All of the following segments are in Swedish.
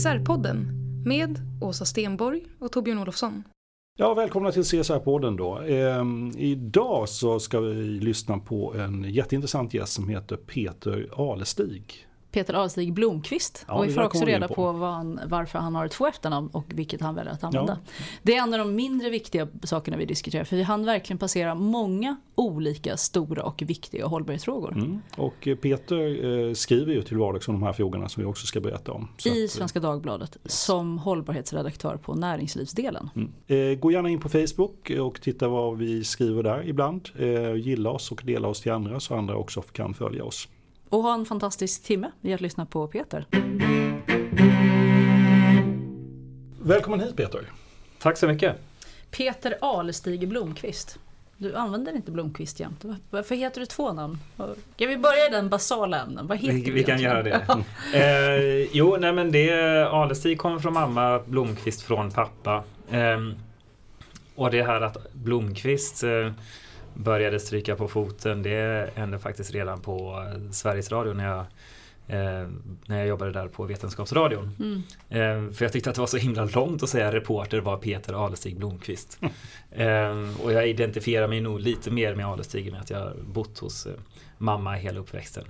CSR-podden med Åsa Stenborg och Torbjörn Olofsson. Ja, välkomna till CSR-podden då. Ehm, idag så ska vi lyssna på en jätteintressant gäst som heter Peter Alestig. Peter Alstig Blomqvist. Ja, och vi får också reda på. på, han, varför han har två efternamn och vilket han väljer att använda. Ja. Det är en av de mindre viktiga sakerna vi diskuterar för vi hann verkligen passera många olika stora och viktiga hållbarhetsfrågor. Mm. Och eh, Peter eh, skriver ju till vardags om de här frågorna som vi också ska berätta om. Så I att, eh, Svenska Dagbladet som hållbarhetsredaktör på näringslivsdelen. Mm. Eh, gå gärna in på Facebook och titta vad vi skriver där ibland. Eh, gilla oss och dela oss till andra så andra också kan följa oss. Och ha en fantastisk timme i att lyssna på Peter. Välkommen hit Peter. Tack så mycket. Peter Alstig Blomqvist. Du använder inte Blomqvist jämt. Varför heter du två namn? Kan vi börja i den basala ämnen? Vad heter Vi, du vi kan göra det. eh, jo, nej men det Alestig kommer från mamma, Blomqvist från pappa. Ehm, och det här att Blomqvist eh, började stryka på foten, det hände faktiskt redan på eh, Sveriges Radio när jag eh, när jag jobbade där på Vetenskapsradion. Mm. Eh, för jag tyckte att det var så himla långt att säga reporter var Peter Alestig Blomqvist. eh, och jag identifierar mig nog lite mer med Alestig med att jag bott hos eh, mamma hela uppväxten.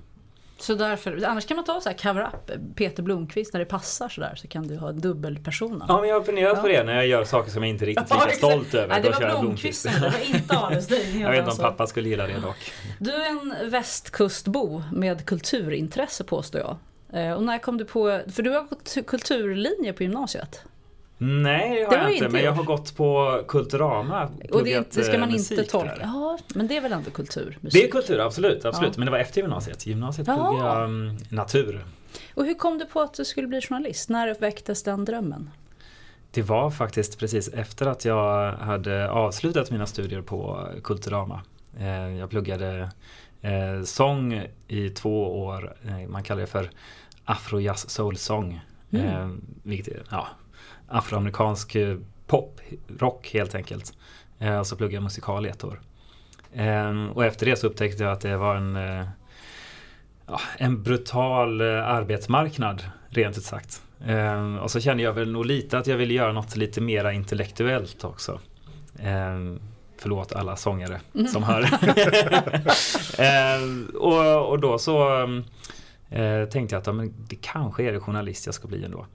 Så därför, annars kan man ta så här cover up, Peter Blomqvist, när det passar sådär så kan du ha en dubbelpersona. Ja men jag har funderat Ja. på det när jag gör saker som jag inte är riktigt lika stolt över. Nej, det var Blomqvist, det var inte. Jag vet inte om pappa skulle gilla det dock. Du är en västkustbo med kulturintresse påstår jag. Eh, Och när kom du på, för du har gått kulturlinje på gymnasiet. Nej det har Det jag inte, inte men jag har gått på Kulturama. Och det, det ska man eh, inte musik tolka. där. Ja, men det är väl ändå kultur? Det musik? är kultur, absolut. absolut. Ja. Men det var efter gymnasiet. Gymnasiet Ja. pluggade jag mm, natur. Och hur kom du på att du skulle bli journalist? När väcktes den drömmen? Det var faktiskt precis efter att jag hade avslutat mina studier på Kulturama. Eh, Jag pluggade eh, sång i två år. Man kallar det för afro-jazz soul-sång. Mm. Eh, Vilket ja, afroamerikansk eh, pop, rock helt enkelt. Eh, Och så pluggade jag musikal i ett år. Eh, Och efter det så upptäckte jag att det var en, eh, ja, en brutal arbetsmarknad rent ut sagt. Eh, och så kände jag väl nog lite att jag ville göra något lite mera intellektuellt också. Eh, förlåt alla sångare som hör. och, och då så tänkte jag att ja, men det kanske är det journalist jag ska bli ändå.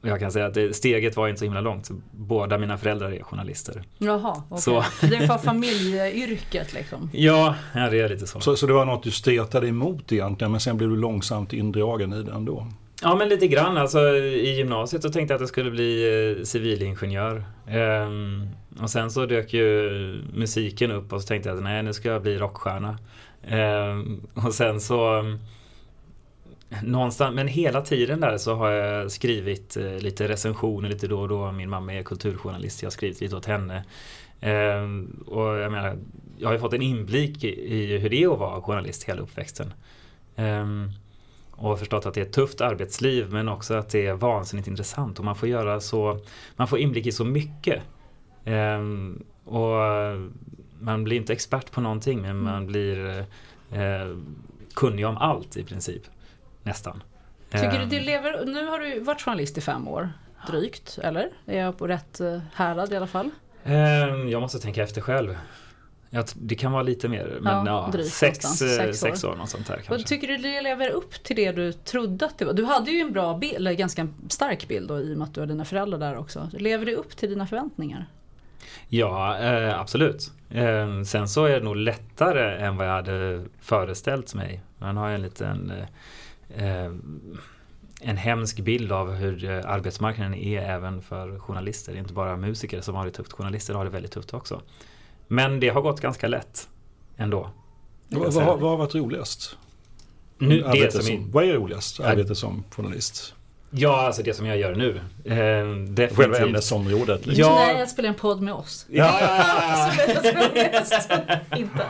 Och jag kan säga att det, steget var inte så himla långt. Båda mina föräldrar är journalister. Jaha, okej. Så. Det är för familjeyrket liksom. Ja, ja det är lite så. Så, så det var något du stretade emot egentligen men sen blev du långsamt indragen i det ändå. Ja men lite grann. Alltså, I gymnasiet så tänkte jag att jag skulle bli eh, civilingenjör. Ehm, och sen så dök ju musiken upp och så tänkte jag att nej nu ska jag bli rockstjärna. Ehm, och sen så Någonstans, men hela tiden där så har jag skrivit eh, lite recensioner lite då och då. Min mamma är kulturjournalist, jag har skrivit lite åt henne. Ehm, och jag menar, jag har ju fått en inblick i, hur det är att vara journalist hela uppväxten. Ehm, och förstått att det är ett tufft arbetsliv men också att det är vansinnigt intressant och man får göra så Man får inblick i så mycket. Ehm, och man blir inte expert på någonting men man blir eh, kunnig om allt i princip. Nästan. Tycker du Ehm, det lever, nu har du varit journalist i fem år drygt, eller? Är jag på rätt eh, härad i alla fall? ehm, Jag måste tänka efter själv. Det kan vara lite mer, men Ja, ja, sex, eh, Sex år. sex år. något sånt där Och kanske. tycker du det lever upp till det du trodde att det var? Du hade ju en bra bild, eller ganska stark bild då, i och med att du har dina föräldrar där också. Lever det upp till dina förväntningar? Ja, eh, absolut. Eh, sen så är det nog lättare än vad jag hade föreställt mig. Man har ju en liten eh, en hemsk bild av hur eh, arbetsmarknaden är även för journalister. Inte bara musiker som har det tufft, journalister har det väldigt tufft också. Men det har gått ganska lätt ändå. Vad, vad, har- vad har varit roligast? Nu, det som som, är, vad är roligast? Arbete som journalist? ja, alltså det som jag gör nu. Eh, Själva ämnesområdet? Liksom. Ja. Nej, jag spelar en podd med oss. Ja, ja. Inte.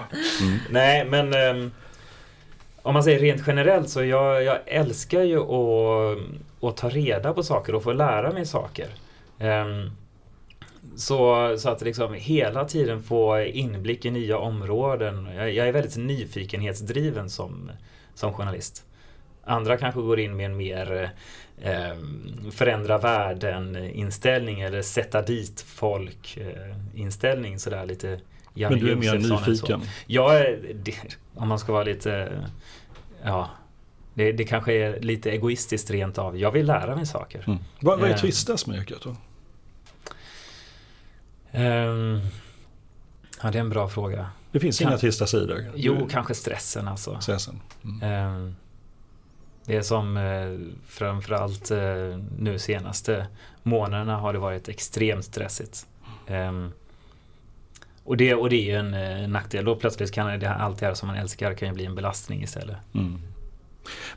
Nej, men ehm, om man säger rent generellt så jag, jag älskar ju att, att ta reda på saker och få lära mig saker. Ehm, så, så att liksom hela tiden få inblick i nya områden. Jag, jag är väldigt nyfikenhetsdriven som, som journalist. Andra kanske går in med en mer eh, förändra världen-inställning eller sätta dit folk-inställning. Eh, sådär lite Janne Men du är mer nyfiken? Jag är, det, om man ska vara lite, ja, det, det kanske är lite egoistiskt rent av. Jag vill lära mig saker. Mm. Vad, vad är Eh. tristast med yrket då? Ehm, ja, det är en bra fråga. Det finns Kan- inga trista sidor? Jo, Du- kanske stressen alltså. Stressen. Mm. Ehm, Det är som eh, framförallt eh, nu senaste månaderna har det varit extremt stressigt. Ehm, Och det, och det är ju en eh, nackdel. Då plötsligt kan det, allt det här som man älskar kan ju bli en belastning istället. Mm.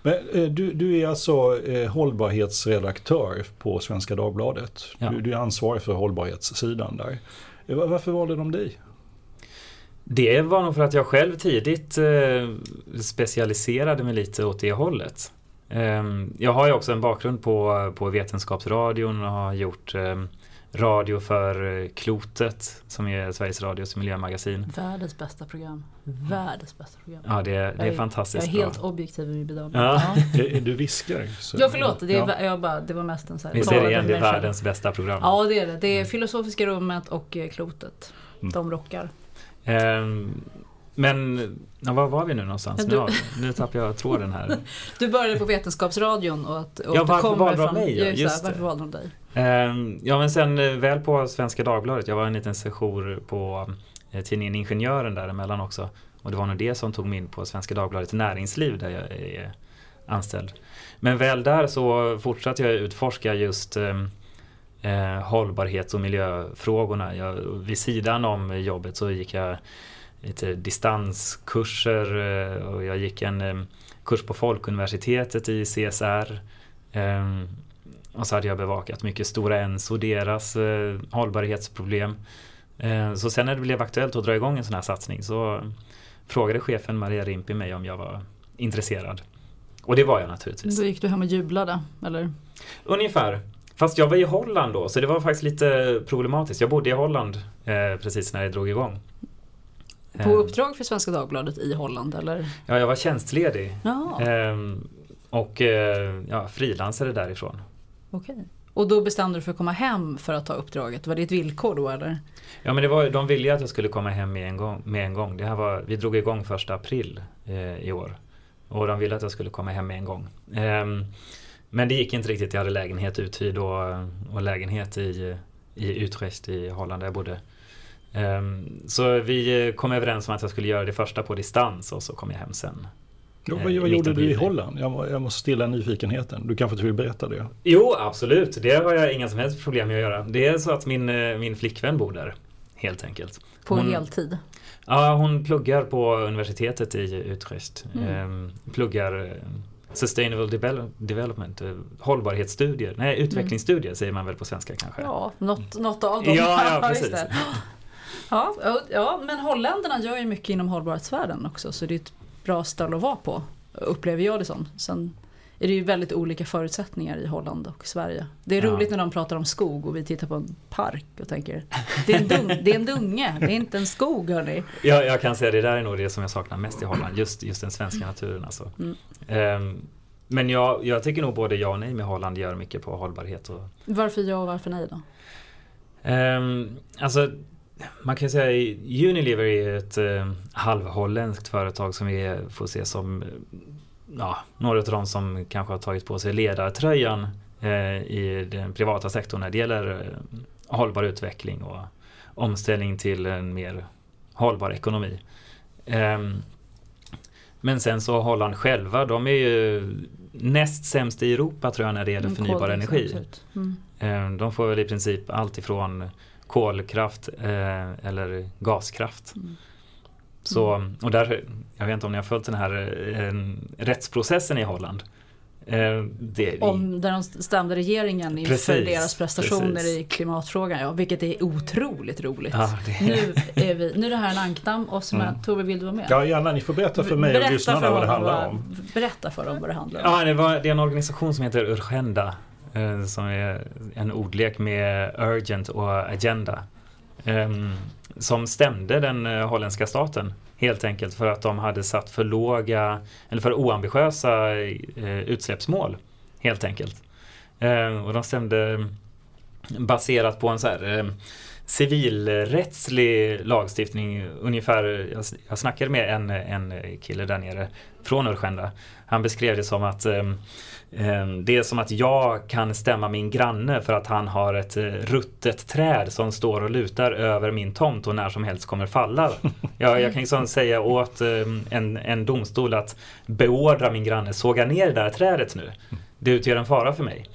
Men eh, du, du är alltså eh, hållbarhetsredaktör på Svenska Dagbladet. Ja. Du, du är ansvarig för hållbarhetssidan där. Va- Varför valde de dig? Det var nog för att jag själv tidigt specialiserade mig lite åt det hållet. Ehm, jag har ju också en bakgrund på, på Vetenskapsradion och har gjort eh, radio för eh, Klotet som är Sveriges Radios miljömagasin. Världens bästa program. Världens bästa program. Ja, det, det Jag är fantastiskt Jag är helt bra. objektiv i min bedömning. Ja. Ja. Du viskar. så- Ja förlåt, det, är, Ja. jag bara, det var mest en så här Visst är det igen, det är världens bästa program. Ja det är det. Det är Filosofiska rummet och eh, Klotet. Mm. De rockar. Ehm, men ja, var var vi nu någonstans? Nu, du- har, nu tappar jag tråden här. Du började på Vetenskapsradion och att och Ja, du varför kommer valde de från- mig? Just just Varför valde de dig? Ehm, ja men sen eh, väl på Svenska Dagbladet, jag var en liten session på eh, tidningen Ingenjören däremellan också. Och det var nog det som tog mig in på Svenska Dagbladet Näringsliv där jag eh, är anställd. Men väl där så fortsatte jag utforska just ehm, eh, hållbarhets och miljöfrågorna. Jag, vid sidan om jobbet så gick jag lite distanskurser och jag gick en eh, kurs på Folkuniversitetet i CSR. Ehm, och så hade jag bevakat mycket Stora Enso, deras eh, hållbarhetsproblem. Eh, så sen när det blev aktuellt att dra igång en sån här satsning så frågade chefen Maria Rimpi mig om jag var intresserad. Och det var jag naturligtvis. Då gick du hem och jublade, eller? Ungefär. Fast jag var i Holland då, så det var faktiskt lite problematiskt. Jag bodde i Holland eh, precis när det drog igång. På Eh, uppdrag för Svenska Dagbladet i Holland, eller? Ja, jag var tjänstledig. Ja, Ehm, och eh, ja, frilansade därifrån. Okej. Och då bestämde du för att komma hem för att ta uppdraget. Var det ett villkor då, eller? Ja men det var, de ville att jag skulle komma hem med en gång. Med en gång. Det här var, vi drog igång första april eh, i år. Och de ville att jag skulle komma hem med en gång. Ehm, men det gick inte riktigt. Jag hade lägenhet uthyrd och, och lägenhet i, i Utrecht i Holland där jag bodde. Ehm, så vi eh, kom överens om att jag skulle göra det första på distans och så kom jag hem sen. Eh, vad i vad gjorde du i. Holland? Jag, jag måste stilla nyfikenheten. Du kanske inte vill berätta det? Jo, absolut. Det har jag inga som helst problem med att göra. Det är så att min, eh, min flickvän bor där. Helt enkelt. På Hon- heltid? Ja, hon pluggar på universitetet i Utrecht. Mm. Ehm, pluggar eh, Sustainable Devel- Development, eh, hållbarhetsstudier, nej utvecklingsstudier säger man väl på svenska kanske. Ja, något, något av dem. Ja, ja, precis. ja, ja, men holländarna gör ju mycket inom hållbarhetsvärlden också så det är ett bra ställe att vara på. Upplever jag det som. Sen är det ju väldigt olika förutsättningar i Holland och Sverige. Det är Ja. roligt när de pratar om skog och vi tittar på en park och tänker det är en, dung, det är en dunge, det är inte en skog hörni. Ja, jag kan säga det där är nog det som jag saknar mest i Holland, just, just den svenska naturen alltså. Mm. Ehm, men jag, jag tycker nog både ja och nej med Holland gör mycket på hållbarhet. Och, Varför ja och varför nej då? Ehm, alltså, man kan säga Unilever är ett eh, halvholländskt företag som vi får se som eh, ja, några av de som kanske har tagit på sig ledartröjan eh, i den privata sektorn när det gäller eh, hållbar utveckling och omställning till en mer hållbar ekonomi. Ehm, men sen så Holland själva, de är ju näst sämst i Europa tror jag när det gäller Mm, förnybar energi. Mm. Ehm, De får väl i princip allt ifrån kolkraft eh, eller gaskraft. Mm. Så, och där, jag vet inte om ni har följt den här eh, rättsprocessen i Holland. Eh, det, Om där de stämde regeringen inför Precis, deras prestationer precis. i klimatfrågan, ja, vilket är otroligt roligt. Ja, det- Nu, är vi, nu är det här en ankdamm och som Mm. är, Tove vill du vara med? Ja, gärna. Ni får berätta för mig och Berätta lyssnarna för vad det handlar om. Berätta för dem vad det handlar om. Ja, det, var, det är en organisation som heter Urgenda. Eh, som är en ordlek med urgent och agenda. Ehm, som stämde den eh, holländska staten helt enkelt för att de hade satt för låga eller för oambitiösa eh, utsläppsmål. Helt enkelt. Ehm, och de stämde baserat på en så här ehm, civilrättslig lagstiftning. Ungefär, jag, jag snackade med en, en kille där nere från Urgenda. Han beskrev det som att eh, Ehm, det är som att jag kan stämma min granne för att han har ett eh, ruttet träd som står och lutar över min tomt och när som helst kommer falla. Jag, jag kan liksom säga åt ehm, en, en domstol att beordra min granne såga ner det där trädet nu. Det utgör en fara för mig.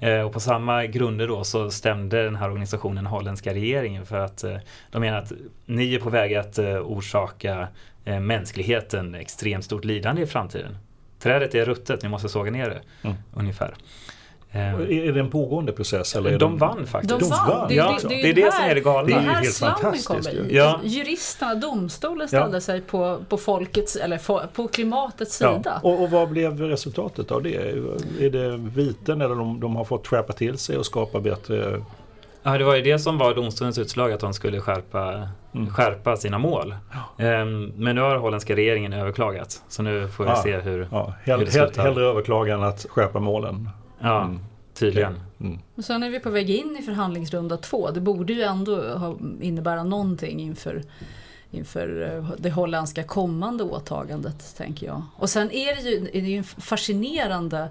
Ehm, och på samma grunder då så stämde den här organisationen holländska regeringen för att eh, de menar att ni är på väg att eh, orsaka mänskligheten extremt stort lidande i framtiden. Trädet är ruttet, ni måste såga ner det. Mm. Ungefär. Eh, Är det en pågående process? Eller är De den- vann faktiskt. De vann! vann, Det, Ja, det, det ju är det som är det galna. Det är Det ju här helt fantastiskt. Ja. Juristerna, domstolen ställde Ja. sig på, på folkets, eller på klimatets Ja. sida. Och, och vad blev resultatet av det? Är det viten eller de, de har fått skärpa till sig och skapa bättre... Ja, det var ju det som var domstolens utslag att de skulle skärpa, Mm. skärpa sina mål. Ehm, Men nu har holländska regeringen överklagat. Så nu får vi Ah. se hur, Ja, Hur hell, det hell, slutar. hellre överklaga än att skärpa målen. ja, Mm. tydligen. Mm. Och sen är vi på väg in i förhandlingsrunda två. Det borde ju ändå ha, innebära någonting inför, inför eh, det holländska kommande åtagandet, tänker jag. Och sen är det ju, är det ju en fascinerande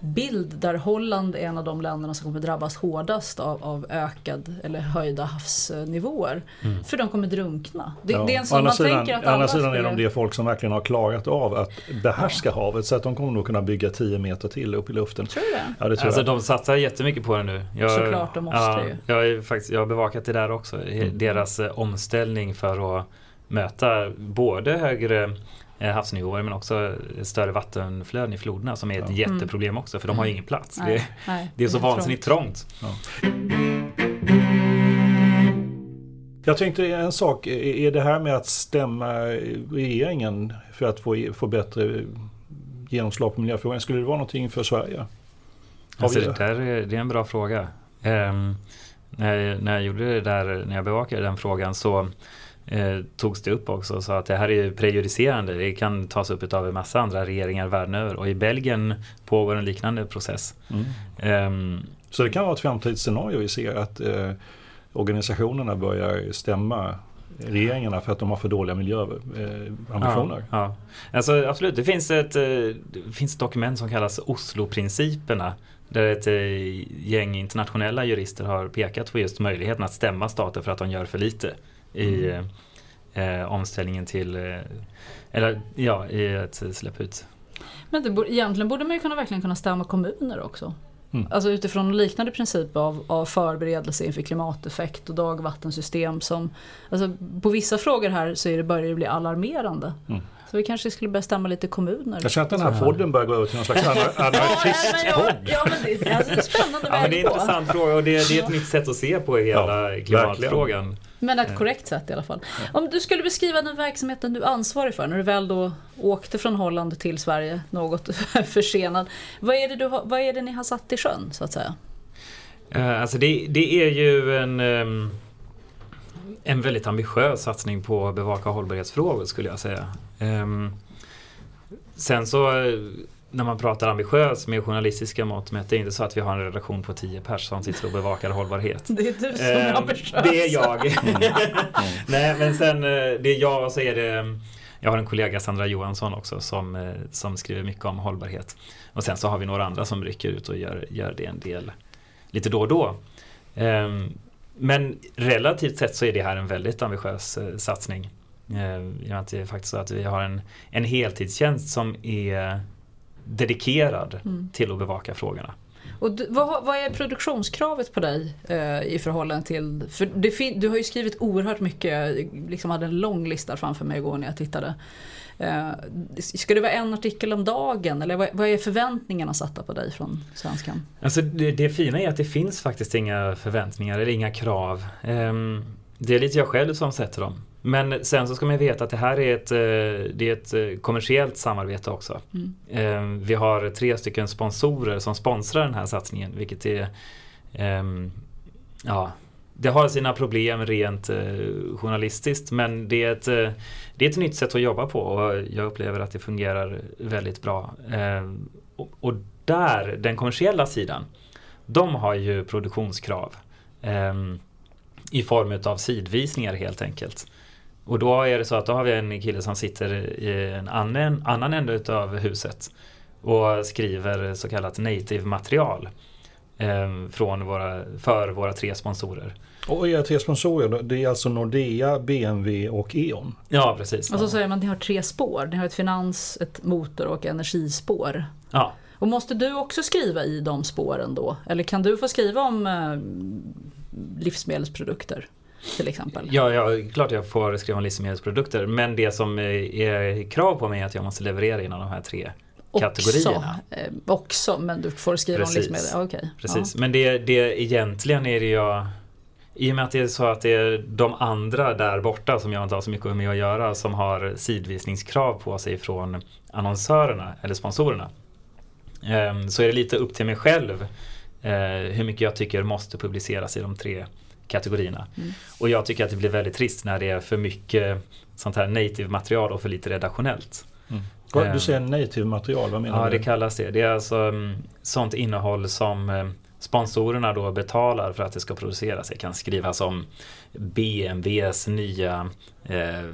bild där Holland är en av de länderna som kommer drabbas hårdast av, av ökad eller höjda havsnivåer. Mm. För de kommer drunkna. Det, Ja. det är en Å sån andra man sidan, tänker att å andra alla sidan är de det folk som verkligen har klarat av att behärska havet så att de kommer nog kunna bygga 10 meter till upp i luften. Tror du det? Ja, det tror Alltså jag. de satsar jättemycket på det nu. Jag, Såklart, de måste ja, ju. Jag, är faktiskt, jag har bevakat det där också. Mm. Deras eh, omställning för att möta både högre havsnivåer men också större vattenflöden i floderna som är ett Ja. jätteproblem också för de har ju ingen plats. Nej, Det, nej, det är så trångt. vansinnigt trångt. Jag tänkte en sak, är är det här med att stämma regeringen för att få, få bättre genomslag på miljöfrågan, skulle det vara någonting för Sverige? Alltså det, där är, det är en bra fråga. Ehm, när, jag, när jag gjorde det där, när jag bevakade den frågan så eh, togs det upp också och sa att det här är ju prejudicerande. Det kan tas upp av en massa andra regeringar världen över och i Belgien pågår en liknande process. Mm. Ehm, Så det kan vara ett framtidsscenario vi ser att eh, organisationerna börjar stämma regeringarna för att de har för dåliga miljöambitioner. Ja, ja. Alltså, absolut, det finns, ett, eh, det finns ett dokument som kallas Osloprinciperna. Där ett eh, gäng internationella jurister har pekat på just möjligheten att stämma stater för att de gör för lite i Mm. eh, omställningen till, eh, eller ja, i att släppa ut. Men det borde, egentligen borde man ju kunna, verkligen kunna stämma kommuner också. Mm. Alltså utifrån en liknande princip av, av förberedelse inför klimateffekt och dagvattensystem som alltså på vissa frågor här så är det börjar det bli alarmerande. Mm. Så vi kanske skulle börja stämma lite kommuner. Jag känner att den här podden börjar gå över till någon slags anar- Ja, men anarkistpodd. ja, ja, men det, alltså, är en spännande Ja, men det är väg en intressant fråga och det, det är ett nytt sätt att se på hela Ja, klimatfrågan. Men ett korrekt sätt i alla fall. Om du skulle beskriva den verksamheten du är ansvarig för när du väl då åkte från Holland till Sverige något försenad. Vad är, det du vad är det ni har satt i sjön så att säga? Eh, Alltså det, det är ju en, ehm, en väldigt ambitiös satsning på att bevaka hållbarhetsfrågor skulle jag säga. Ehm, Sen så eh, när man pratar ambitiös med journalistiska mått mätt, det är inte så att vi har en redaktion på tio pers som sitter och bevakar hållbarhet. Det är du som är Eh, ambitiös. Det är jag. Nej men sen eh, det är jag och så är det jag har en kollega Sandra Johansson också som, eh, som skriver mycket om hållbarhet. Och sen så har vi några andra som rycker ut och gör, gör det en del lite då och då. Ehm, Men relativt sett så är det här en väldigt ambitiös eh, satsning. Ehm, I och med att det är faktiskt så att vi har en, en heltidstjänst som är dedikerad Mm. till att bevaka frågorna. Och du, vad, vad är produktionskravet på dig eh, i förhållande till... För det du har ju skrivit oerhört mycket, jag liksom hade en lång lista framför mig igår när jag tittade. Eh, ska det vara en artikel om dagen eller vad, vad är förväntningarna satta på dig från Svenskan? Alltså det, det fina är att det finns faktiskt inga förväntningar eller inga krav. Ehm, det är lite jag själv som sätter dem. Men sen så ska man veta att det här är ett, eh, det är ett eh, kommersiellt samarbete också. Mm. Ehm, Vi har tre stycken sponsorer som sponsrar den här satsningen vilket är ehm, Ja, det har sina problem rent eh, journalistiskt men det är, ett, det är ett nytt sätt att jobba på och jag upplever att det fungerar väldigt bra. Ehm, och, där, den kommersiella sidan, de har ju produktionskrav. I form av sidvisningar helt enkelt. Och då är det så att då har vi en kille som sitter i en annan, annan ände utav huset och skriver så kallat native material eh, från våra, för våra tre sponsorer. Och era tre sponsorer, det är alltså Nordea, BMW och E.ON. Ja, precis. Och så säger man att ni har tre spår. Ni har ett finans, ett motor och energispår. Ja. Och måste du också skriva i de spåren då? Eller kan du få skriva om eh, livsmedelsprodukter till exempel? Ja, ja, klart jag får skriva livsmedelsprodukter men det som eh, är krav på mig är att jag måste leverera inom de här tre kategorierna. Också, eh, också men du får skriva Precis. om livsmedel. Okej. Precis, men det, det egentligen är det jag i och med att det är så att det är de andra där borta som jag inte har så mycket med att göra som har sidvisningskrav på sig från annonsörerna eller sponsorerna. Ehm, Så är det lite upp till mig själv eh, hur mycket jag tycker måste publiceras i de tre kategorierna. Mm. Och jag tycker att det blir väldigt trist när det är för mycket sånt här native material och för lite redaktionellt. Eh. Du säger native material, vad menar Ja, du? det kallas det. Det är alltså mm, sånt innehåll som eh, sponsorerna då betalar för att det ska produceras. Det kan skrivas om BMWs nya eh,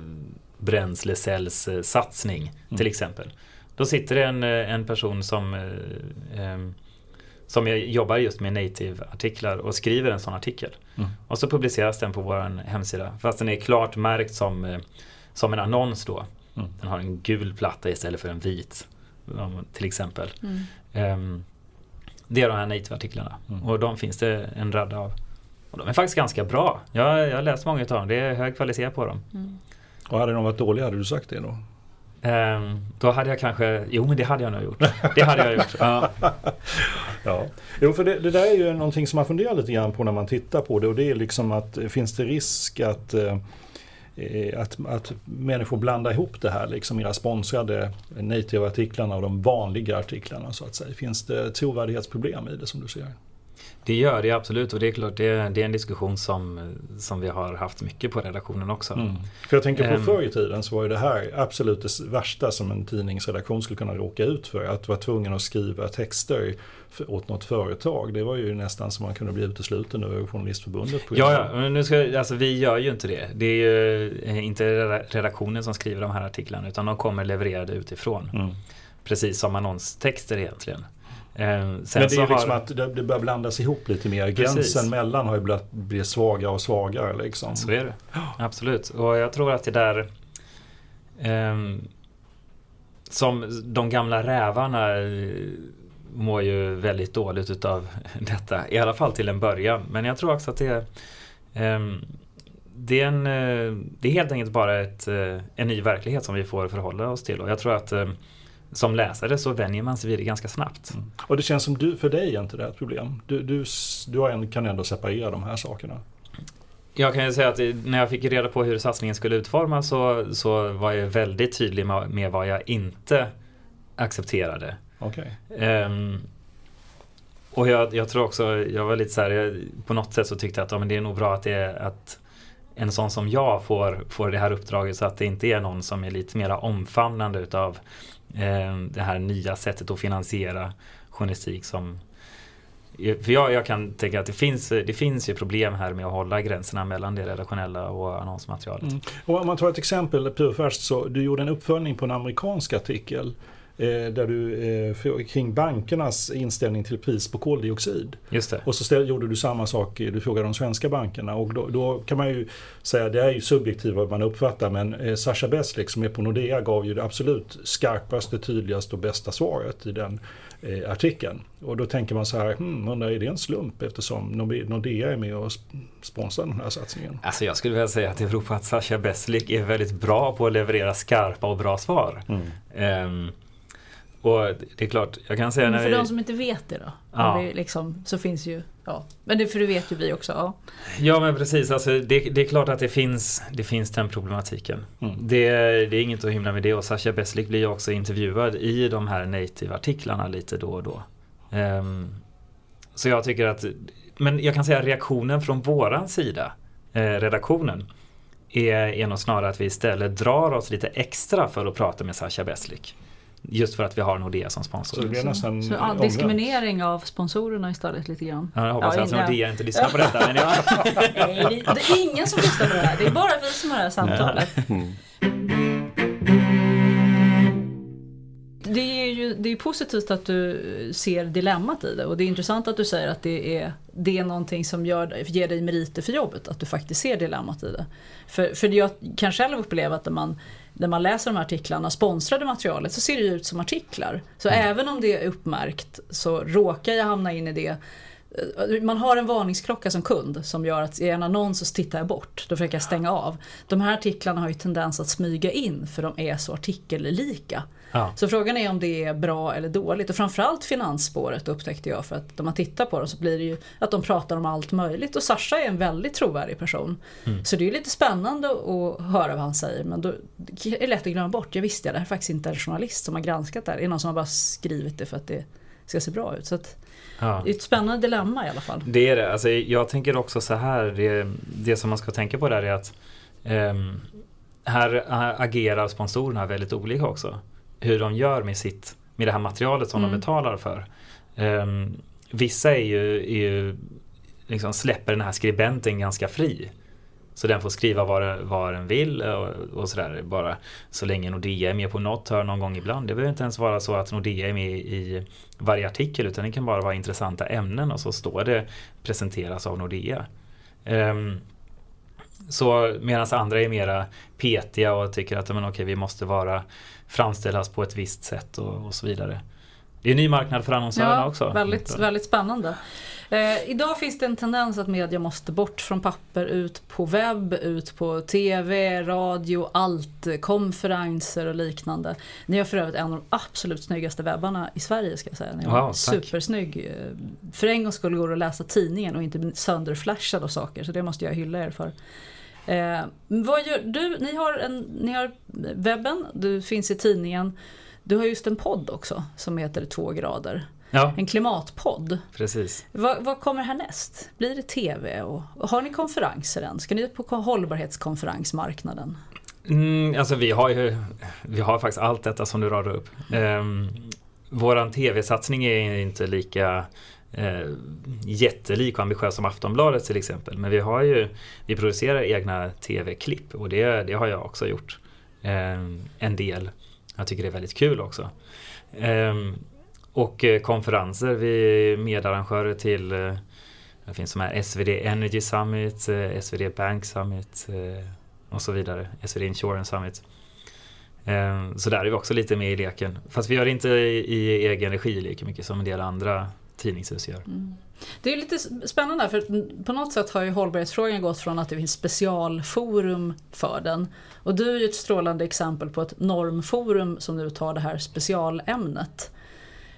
bränslecellssatsning Mm. till exempel. Då sitter det en, eh, en person som, eh, som jobbar just med native-artiklar och skriver en sån artikel. Mm. Och så publiceras den på vår hemsida. Fast den är klart märkt som, eh, som en annons då. Mm. Den har en gul platta istället för en vit. Till exempel. Mm. Ehm, det är de här native-artiklarna. Mm. Och de finns det en radda av. Och de är faktiskt ganska bra. Jag, jag har läst många av dem. Det är hög kvalitet på dem. Mm. Och hade de varit dåliga, hade du sagt det då? Ehm, då hade jag kanske, jo men det hade jag nog gjort. Det hade jag gjort. Ja. Ja, jo för det, det där är ju någonting som man funderar lite grann på när man tittar på det och det är liksom att finns det risk att eh, att, att människor blandar ihop det här, liksom era sponsrade native-artiklarna och de vanliga artiklarna så att säga. Finns det trovärdighetsproblem i det som du ser? Det gör det absolut och det är klart det är, det är en diskussion som, som vi har haft mycket på redaktionen också. Mm. För jag tänker på Ehm. förr i tiden så var ju det här absolut det värsta som en tidningsredaktion skulle kunna råka ut för. Att vara tvungen att skriva texter för, åt något företag. Det var ju nästan som man kunde bli utesluten ur Journalistförbundet. På Ja, ja, men nu ska, alltså vi gör ju inte det. Det är ju eh, inte reda- redaktionen som skriver de här artiklarna utan de kommer levererade utifrån. Mm. Precis som annonstexter egentligen. Ehm, sen Men det är liksom har, att det, börjar blandas ihop lite mer. Precis. Gränsen mellan har ju blivit, blivit svagare och svagare liksom. Så är det. Absolut. Och jag tror att det där ehm, Som de gamla rävarna eh, mår ju väldigt dåligt utav detta. I alla fall till en början. Men jag tror också att det är ehm, det är, en, eh, det är helt enkelt bara ett, eh, en ny verklighet som vi får förhålla oss till. Och jag tror att eh, som läsare så vänjer man sig vid det ganska snabbt. Mm. Och det känns som du, för dig är inte det ett problem. Du, du, du en, kan ändå separera de här sakerna. Jag kan ju säga att när jag fick reda på hur satsningen skulle utformas så, så var jag väldigt tydlig med, vad jag inte accepterade. Okej. Ehm, och jag, jag tror också, jag var lite så här, jag, på något sätt så tyckte jag att ja, men det är nog bra att, det att en sån som jag får, får det här uppdraget så att det inte är någon som är lite mer omfamnande utav Eh, det här nya sättet att finansiera journalistik som för jag, jag, kan tänka att det finns, det finns ju problem här med att hålla gränserna mellan det redaktionella och annonsmaterialet. Mm. Och om man tar ett exempel purfärskt så du gjorde en uppföljning på en amerikansk artikel eh, där du, eh, kring bankernas inställning till pris på koldioxid. Just det. Och så ställ, gjorde du samma sak, du frågade de svenska bankerna och då, då, kan man ju säga, det är ju subjektivt vad man uppfattar men eh, Sascha Beslik som är på Nordea gav ju det absolut skarpaste, tydligaste och bästa svaret i den eh, artikeln. Och då tänker man så här, hmm, undrar är det en slump eftersom Nordea är med och sponsrar den här satsningen? Alltså jag skulle vilja säga att det beror på att Sascha Beslik är väldigt bra på att leverera skarpa och bra svar. Mm. Um, och det är klart, jag kan säga Men för vi... de som inte vet det då? Ja. Liksom, så finns ju, ja. Men det, för det vet ju vi också. Ja, ja men precis, alltså, det, det, är klart att det finns, det finns den problematiken. Mm. Det, det är inget att hymla med det och Sascha Beslik blir ju också intervjuad i de här native-artiklarna lite då och då. Um, så jag tycker att, men jag kan säga reaktionen från våran sida, eh, redaktionen, är, är nog snarare att vi istället drar oss lite extra för att prata med Sascha Beslik. Just för att vi har Nordea som sponsor. Så, det så, så ja, diskriminering av sponsorerna istället lite grann. Ja, jag hoppas ja, att Nordea inte lyssnar på detta. Men jag... Nej, det, det, är ingen som lyssnar på det här. Det är bara vi som har det här samtalet. Mm. Det är ju det är positivt att du ser dilemmat i det och det är intressant att du säger att det är, det är någonting som gör, ger dig meriter för jobbet, att du faktiskt ser dilemmat i det. För, för jag kan själv uppleva att när man när man läser de här artiklarna, sponsrade materialet, så ser det ut som artiklar. Så mm. även om det är uppmärkt så råkar jag hamna in i det man har en varningsklocka som kund som gör att i en annons så tittar jag bort. Då försöker jag stänga av. De här artiklarna har ju tendens att smyga in för de är så artikellika. Ja. Så frågan är om det är bra eller dåligt. Och framförallt finansspåret upptäckte jag för att när man tittar på dem så blir det ju att de pratar om allt möjligt. Och Sasha är en väldigt trovärdig person. Mm. Så det är lite spännande att höra vad han säger. Men då är det lätt att glömma bort. Jag visste jag, det här är faktiskt inte en journalist som har granskat det här. Det är någon som har bara skrivit det för att det ska se bra ut. Så att, Ja. Det är ett spännande dilemma i alla fall. Det är det. Alltså, jag tänker också så här. Det, det som man ska tänka på där är att um, här agerar sponsorerna väldigt olika också. Hur de gör med, sitt, med det här materialet som mm. de betalar för. Um, vissa är ju, är ju liksom släpper den här skribenten ganska fri. Så den får skriva vad, vad den vill och, och sådär. Bara så länge Nordea är med på något hör någon gång ibland. Det behöver inte ens vara så att Nordea är med i varje artikel utan det kan bara vara intressanta ämnen och så står det presenteras av Nordea. Um, så medan andra är mera petiga och tycker att men okej, vi måste vara framställas på ett visst sätt och, och så vidare. Det är en ny marknad för annonsörerna ja, också. Väldigt, väldigt spännande. Eh, idag finns det en tendens att media måste bort från papper, ut på webb, ut på TV, radio, allt, konferenser och liknande. Ni har för övrigt en av de absolut snyggaste webbarna i Sverige ska jag säga. Ni har wow, supersnygg. För en gång skulle gå att läsa tidningen och inte bli sönderflashad av saker, så det måste jag hylla er för. Eh, vad gör du? Ni har, en, ni har webben, du finns i tidningen. Du har just en podd också som heter Två grader. Ja. En klimatpodd. Precis. Vad, vad, kommer härnäst? Blir det TV? Och, har ni konferenser än? Ska ni ut på hållbarhetskonferensmarknaden? Mm, alltså vi har ju vi har faktiskt allt detta som du radar upp. Um, våran TV-satsning är inte lika eh, jättelik och ambitiös som Aftonbladet till exempel. Men vi har ju, vi producerar egna TV-klipp och det, det har jag också gjort. Eh, en del. Jag tycker det är väldigt kul också. Ehm, eh, och konferenser. Vi är medarrangörer till eh, det finns de här SvD Energy Summit, eh, SvD Bank Summit eh, och så vidare. SvD Insurance Summit. Ehm, så där är vi också lite med i leken. Fast vi gör det inte i egen regi lika mycket som en del andra tidningshus gör. Mm. Det är lite spännande för på något sätt har ju hållbarhetsfrågan gått från att det finns specialforum för den. Och du är ju ett strålande exempel på ett normforum som nu tar det här specialämnet.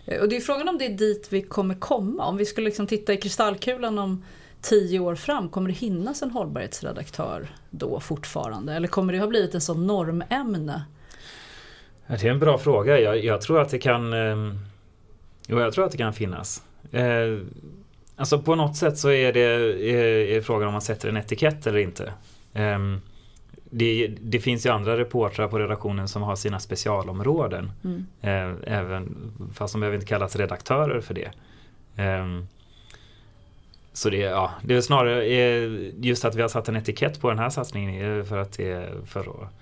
Eh, och det är frågan om det är dit vi kommer komma. Om vi skulle liksom titta i kristallkulan om tio år fram, kommer det hinnas en hållbarhetsredaktör då fortfarande? Eller kommer det ha blivit en sån normämne? Det är en bra fråga. Jag, jag tror att det kan eh, Jo, jag tror att det kan finnas. Eh, alltså på något sätt så är det är, är frågan om man sätter en etikett eller inte. Eh, det, det, finns ju andra reportrar på redaktionen som har sina specialområden. Mm. Eh, även, fast de behöver inte kallas redaktörer för det. Eh, så det, ja, det är snarare eh, just att vi har satt en etikett på den här satsningen för att det är för att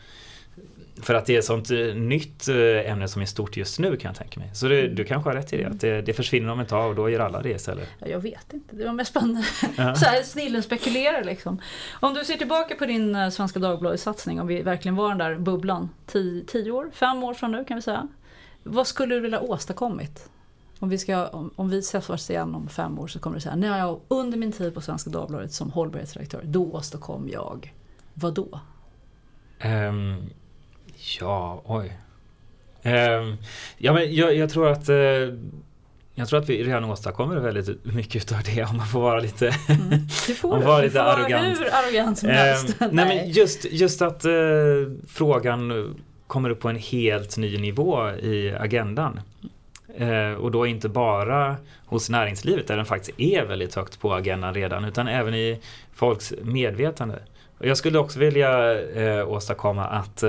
för att det är ett sånt eh, nytt eh, ämne som är stort just nu kan jag tänka mig. Så det, mm. du kanske har rätt i det, att det, det försvinner om ett tag och då gör alla det istället. Jag vet inte, det var mest spännande. Ja. Så här, snillen spekulerar liksom. Om du ser tillbaka på din eh, Svenska Dagbladet-satsning, om vi verkligen var den där bubblan, tio, tio år, fem år från nu kan vi säga. Vad skulle du vilja åstadkommit? Om vi, ska, om, om vi ses igen om fem år så kommer du säga, när jag under min tid på Svenska Dagbladet som hållbarhetsredaktör, då åstadkom jag, vad då? Um Ja, oj. Um, ja, men jag, jag tror att uh, jag tror att vi redan åstadkommer väldigt mycket av det om man får vara lite, mm. du får, om vara lite arrogant. Hur arrogant som helst. Um, nej. men just, just att uh, frågan kommer upp på en helt ny nivå i agendan. Uh, och då inte bara hos näringslivet där den faktiskt är väldigt högt på agendan redan utan även i folks medvetande. Och jag skulle också vilja uh, åstadkomma att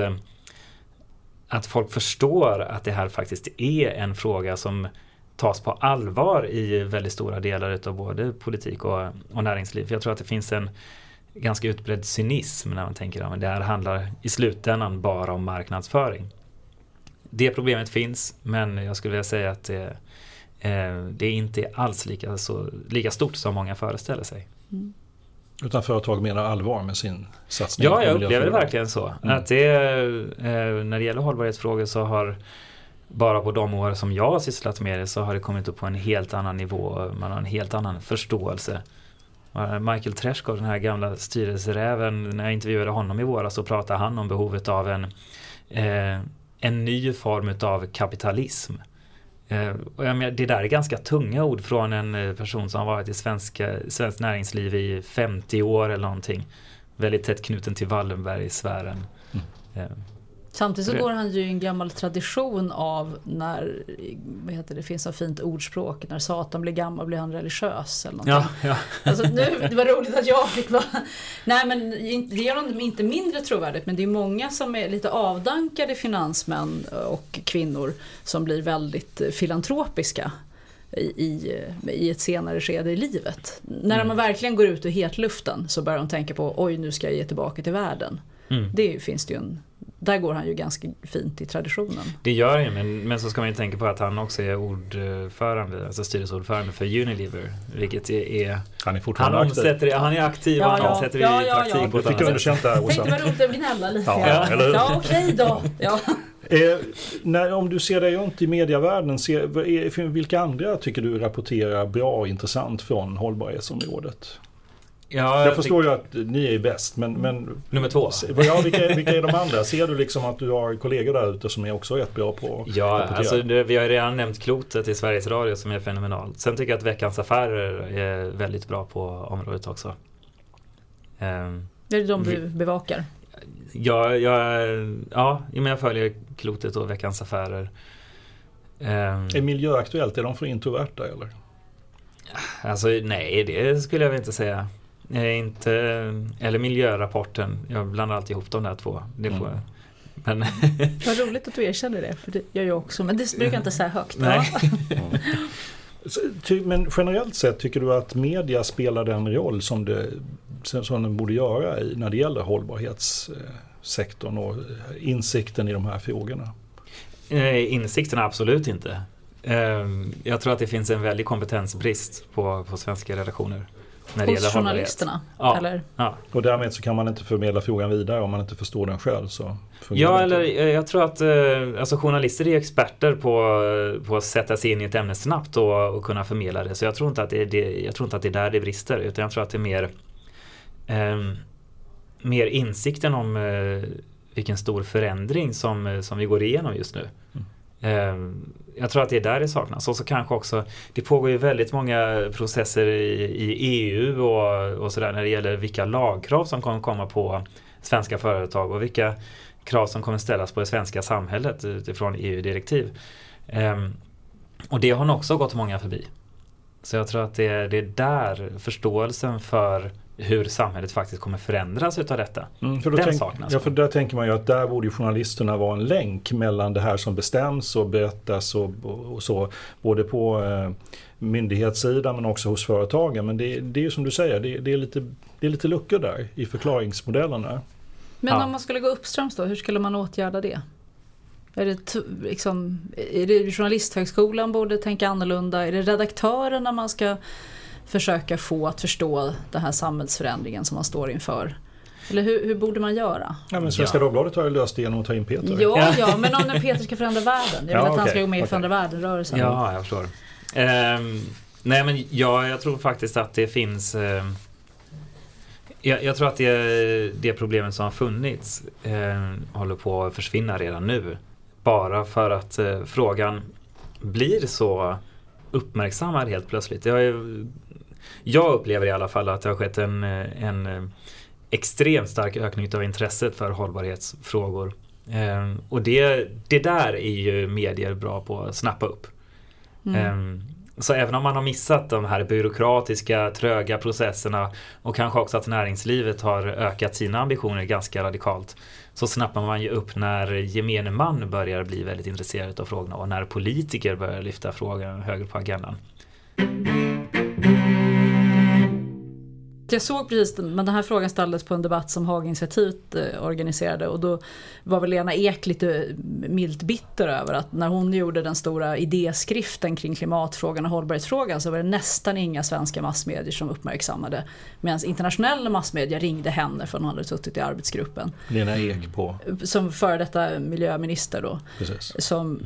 att folk förstår att det här faktiskt är en fråga som tas på allvar i väldigt stora delar av både politik och, och näringsliv. För jag tror att det finns en ganska utbredd cynism när man tänker att det här handlar i slutändan bara om marknadsföring. Det problemet finns men jag skulle vilja säga att det, eh, det är inte alls lika, så, lika stort som många föreställer sig. Mm. Utan företag menar allvar med sin satsning? Ja, jag upplever det verkligen så. Mm. Att det, eh, när det gäller hållbarhetsfrågor så har bara på de år som jag har sysslat med det så har det kommit upp på en helt annan nivå. Man har en helt annan förståelse. Michael Treschow, den här gamla styrelseräven, när jag intervjuade honom i våras så pratade han om behovet av en, eh, en ny form av kapitalism. Eh, och jag menar, det där är ganska tunga ord från en eh, person som har varit i svenska, svenskt näringsliv i 50 år eller någonting. Väldigt tätt knuten till Wallenberg-sfären. Mm. Samtidigt så går han ju i en gammal tradition av när, vad heter det, finns ett fint ordspråk, när Satan blir gammal blir han religiös. Eller någonting. ja, ja. Alltså nu, det var roligt att jag fick vara... Nej men det gör honom inte mindre trovärdigt men det är många som är lite avdankade finansmän och kvinnor som blir väldigt filantropiska i, i, i ett senare skede i livet. Mm. När man verkligen går ut ur hetluften så börjar de tänka på oj nu ska jag ge tillbaka till världen. Mm. Det finns det ju en där går han ju ganska fint i traditionen. Det gör han men, men så ska man ju tänka på att han också är ordförande, alltså styrelseordförande för Unilever. Vilket är... Han är fortfarande han aktiv. Han är aktiv och han ja. omsätter ja, ja, i praktik på ett annat sätt. underkänt där Tänkte vad roligt att gnälla lite. Ja, ja. ja okej då. Ja. Eh, när, om du ser dig runt i medievärlden, ser, vilka andra tycker du rapporterar bra och intressant från hållbarhetsområdet? Ja, jag förstår ju att ni är bäst men, men Nummer två. Ja, vilka, vilka är de andra? Ser du liksom att du har kollegor där ute som är också rätt bra på att Ja, alltså, det, vi har ju redan nämnt Klotet i Sveriges Radio som är fenomenalt. Sen tycker jag att Veckans Affärer är väldigt bra på området också. Um, det är de du bevakar? Ja, jag, ja, jag följer Klotet och Veckans Affärer. Um, är Miljöaktuellt, är de för introverta eller? Alltså nej, det skulle jag väl inte säga. Nej, inte, eller miljörapporten. Jag blandar alltid ihop de där två. Det får, mm. men Vad roligt att du erkänner det, för det gör jag också. Men det brukar jag inte säga högt. Nej. Men generellt sett tycker du att media spelar den roll som, det, som den borde göra i, när det gäller hållbarhetssektorn och insikten i de här frågorna? Insikten absolut inte. Ehm, jag tror att det finns en väldig kompetensbrist på, på svenska redaktioner. När det Hos gäller journalisterna? Ja. Eller? ja. Och därmed så kan man inte förmedla frågan vidare om man inte förstår den själv. Så ja, eller jag tror att eh, alltså, journalister är experter på, på att sätta sig in i ett ämne snabbt och, och kunna förmedla det. Så jag tror, inte att det är det, jag tror inte att det är där det brister. Utan jag tror att det är mer, eh, mer insikten om eh, vilken stor förändring som, som vi går igenom just nu. Mm. Eh, jag tror att det är där det saknas. Och så kanske också, det pågår ju väldigt många processer i, i EU och, och sådär när det gäller vilka lagkrav som kommer komma på svenska företag och vilka krav som kommer ställas på det svenska samhället utifrån EU-direktiv. Um, ehm, och det har nog också gått många förbi. Så jag tror att det det är där förståelsen för hur samhället faktiskt kommer förändras utav detta. Mm, för då Den tänk, saknas. Ja, för där tänker man ju att där borde ju journalisterna vara en länk mellan det här som bestäms och berättas och, och, så. Både på eh, myndighetssidan men också hos företagen. Men det, det är ju som du säger, det, det, är lite, det är lite luckor där i förklaringsmodellerna. Men Ja. om man skulle gå uppströms då, hur skulle man åtgärda det? Är det, liksom, är det Journalisthögskolan borde tänka annorlunda? Är det redaktörerna man ska försöka få att förstå den här samhällsförändringen som man står inför? Eller hur, hur borde man göra? Ja, men Svenska Ja. Dagbladet har ju löst det genom att ta in Peter. Ja, ja, men om när Peter ska förändra världen. Jag vill Ja, att han okej, ska gå med i. Förändra världen-rörelsen. Ja, jag förstår. Ehm, nej men ja, jag tror faktiskt att det finns ehm, jag, jag tror att det, det problemet som har funnits ehm, håller på att försvinna redan nu. Bara för att eh, frågan blir så uppmärksammad helt plötsligt. Jag, är- jag upplever i alla fall att det har skett en, eh, en eh, extremt stark ökning av intresset för hållbarhetsfrågor. Ehm, och det, det där är ju medier bra på att snappa upp. Mm. Ehm, Så även om man har missat de här byråkratiska, tröga processerna och kanske också att näringslivet har ökat sina ambitioner ganska radikalt så snappar man ju upp när gemene man börjar bli väldigt intresserad av frågorna och när politiker börjar lyfta frågan högre på agendan. Jag såg precis den, men den här frågan ställdes på en debatt som Haginitiativet eh, organiserade och då var väl Lena Ek lite milt bitter över att när hon gjorde den stora idéskriften kring klimatfrågan och hållbarhetsfrågan så var det nästan inga svenska massmedier som uppmärksammade medan internationella massmedier ringde henne för hon hade suttit i arbetsgruppen Lena Ek på, som före detta miljöminister då. precis. Som,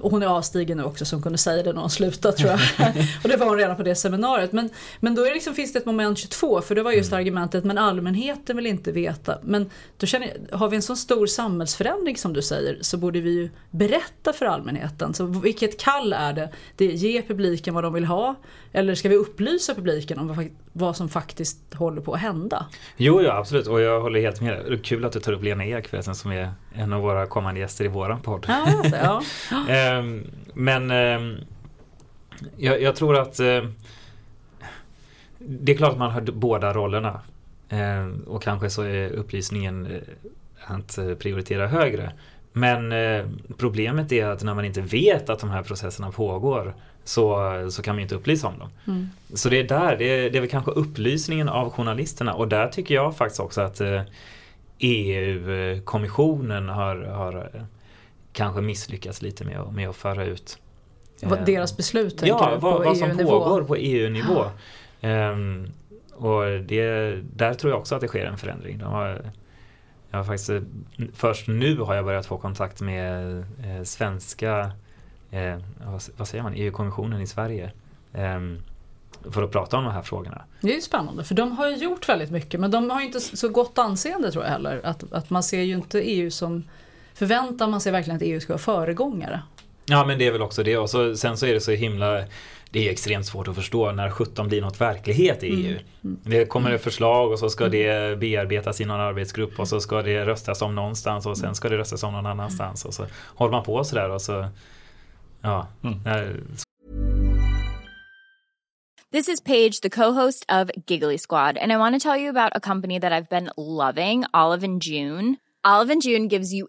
och hon är avstigen nu också som kunde säga det när hon slutade tror jag. och det var hon redan på det seminariet. Men, men då är det liksom, finns det ett moment 22 för det var just argumentet men allmänheten vill inte veta. Men då känner jag, har vi en så stor samhällsförändring som du säger så borde vi ju berätta för allmänheten. Så vilket kall är det? det ge publiken vad de vill ha? Eller ska vi upplysa publiken om vad, vad som faktiskt håller på att hända? Jo, ja absolut och jag håller helt med. Är kul att du tar upp Lena Ek förresten som är en av våra kommande gäster i våran podd. Ja, alltså, ja. Ehm, men ehm, jag, jag tror att eh, det är klart att man har båda rollerna. Ehm, och kanske så är upplysningen eh, att eh, prioritera högre. Men eh, problemet är att när man inte vet att de här processerna pågår så, så kan man inte upplysa om dem. Mm. Så det är där, det är, det är väl kanske upplysningen av journalisterna och där tycker jag faktiskt också att eh, EU-kommissionen har, har eh, kanske misslyckats lite med, att- med att föra ut Vad eh, Deras beslut Ja, vad, vad som EU-nivå? pågår på EU-nivå. Ehm, och det, där tror jag också att det sker en förändring. De har, jag har faktiskt, eh, först nu har jag börjat få kontakt med eh, svenska, eh, vad, vad säger man, EU-kommissionen i Sverige. ehm, för att prata om de här frågorna. Det är ju spännande för de har ju gjort väldigt mycket men de har ju inte så gott anseende tror jag heller. Att, att man ser ju inte EU som Förväntar man sig verkligen att EU ska vara föregångare? Ja men det är väl också det och så, sen så är det så himla Det är extremt svårt att förstå när 17 blir något verklighet i EU. Det kommer ett förslag och så ska det bearbetas i någon arbetsgrupp och så ska det röstas om någonstans och sen ska det röstas om någon annanstans och så håller man på sådär och så Ja, Mm. This is Paige, the co-host of Giggly Squad, and I want to tell you about a company that I've been loving, Olive and June. Olive and June gives you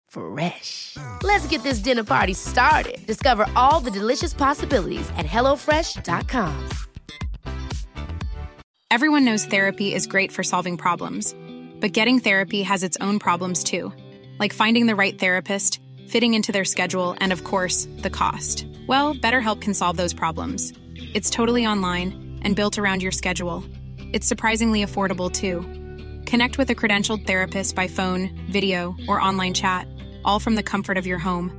Fresh. Let's get this dinner party started. Discover all the delicious possibilities at hellofresh.com. Everyone knows therapy is great for solving problems, but getting therapy has its own problems too, like finding the right therapist, fitting into their schedule, and of course, the cost. Well, BetterHelp can solve those problems. It's totally online and built around your schedule. It's surprisingly affordable too. Connect with a credentialed therapist by phone, video, or online chat, all from the comfort of your home.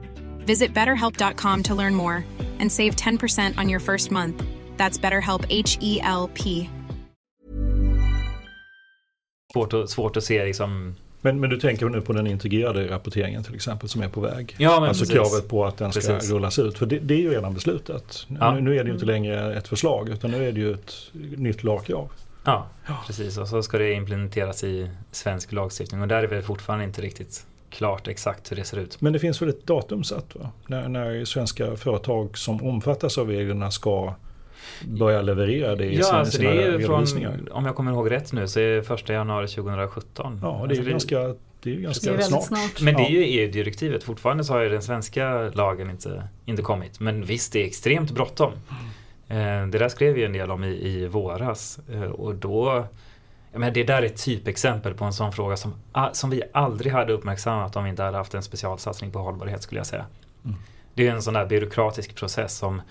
Visit betterhelp.com to learn more and save 10% on your first month. That's BetterHelp H E L P. Svårt, att, svårt att se liksom Men, men du tänker nu på den integrerade rapporteringen till exempel som är på väg? Ja, men alltså precis. kravet på att den ska Precis. rullas ut. För det, det är ju redan beslutat. Ja. Nu, nu är det ju inte längre ett förslag utan nu är det ju ett nytt lagkrav. Ja, precis. Och så ska det implementeras i svensk lagstiftning och där är det fortfarande inte riktigt klart exakt hur det ser ut. Men det finns väl ett datum satt va? När, när svenska företag som omfattas av reglerna ska börja leverera det i Ja, sina, alltså sina det är ju från, redovisningar. om jag kommer ihåg rätt nu, så är det första januari 2017. Ja, det är Alltså ganska, det är ju ganska Det är snart. snart. Men det är ju EU-direktivet. Fortfarande så har ju den svenska lagen inte, inte kommit. Men visst, det är extremt bråttom. Eh, Det där skrev vi en del om i, i våras. Eh, Och då... Menar, det där är ett typexempel på en sån fråga som, som vi aldrig hade uppmärksammat om vi inte hade haft en specialsatsning på hållbarhet skulle jag säga. Mm. Det är en sån där byråkratisk process som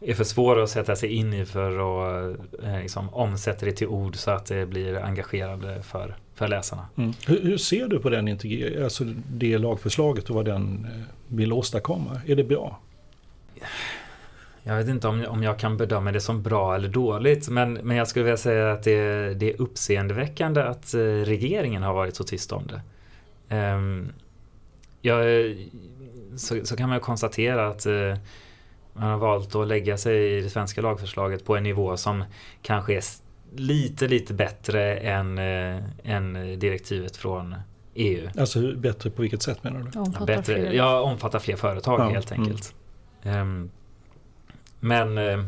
är för svår att sätta sig in i för att eh, liksom, omsätta det till ord så att det blir engagerande för, för läsarna. Mm. Hur, hur ser du på den alltså det lagförslaget och vad den eh, vill åstadkomma? Är det bra? Jag vet inte om, om jag kan bedöma det som bra eller dåligt men, men jag skulle vilja säga att det, det är uppseendeväckande att eh, regeringen har varit så tyst om det. Ehm, jag, så, så kan man ju konstatera att eh, man har valt att lägga sig i det svenska lagförslaget på en nivå som kanske är lite, lite bättre än, eh, än direktivet från EU. Alltså hur, bättre på vilket sätt menar du? Omfattar Bättre, fler. jag omfattar fler företag Ja, helt mm. enkelt. Men eh,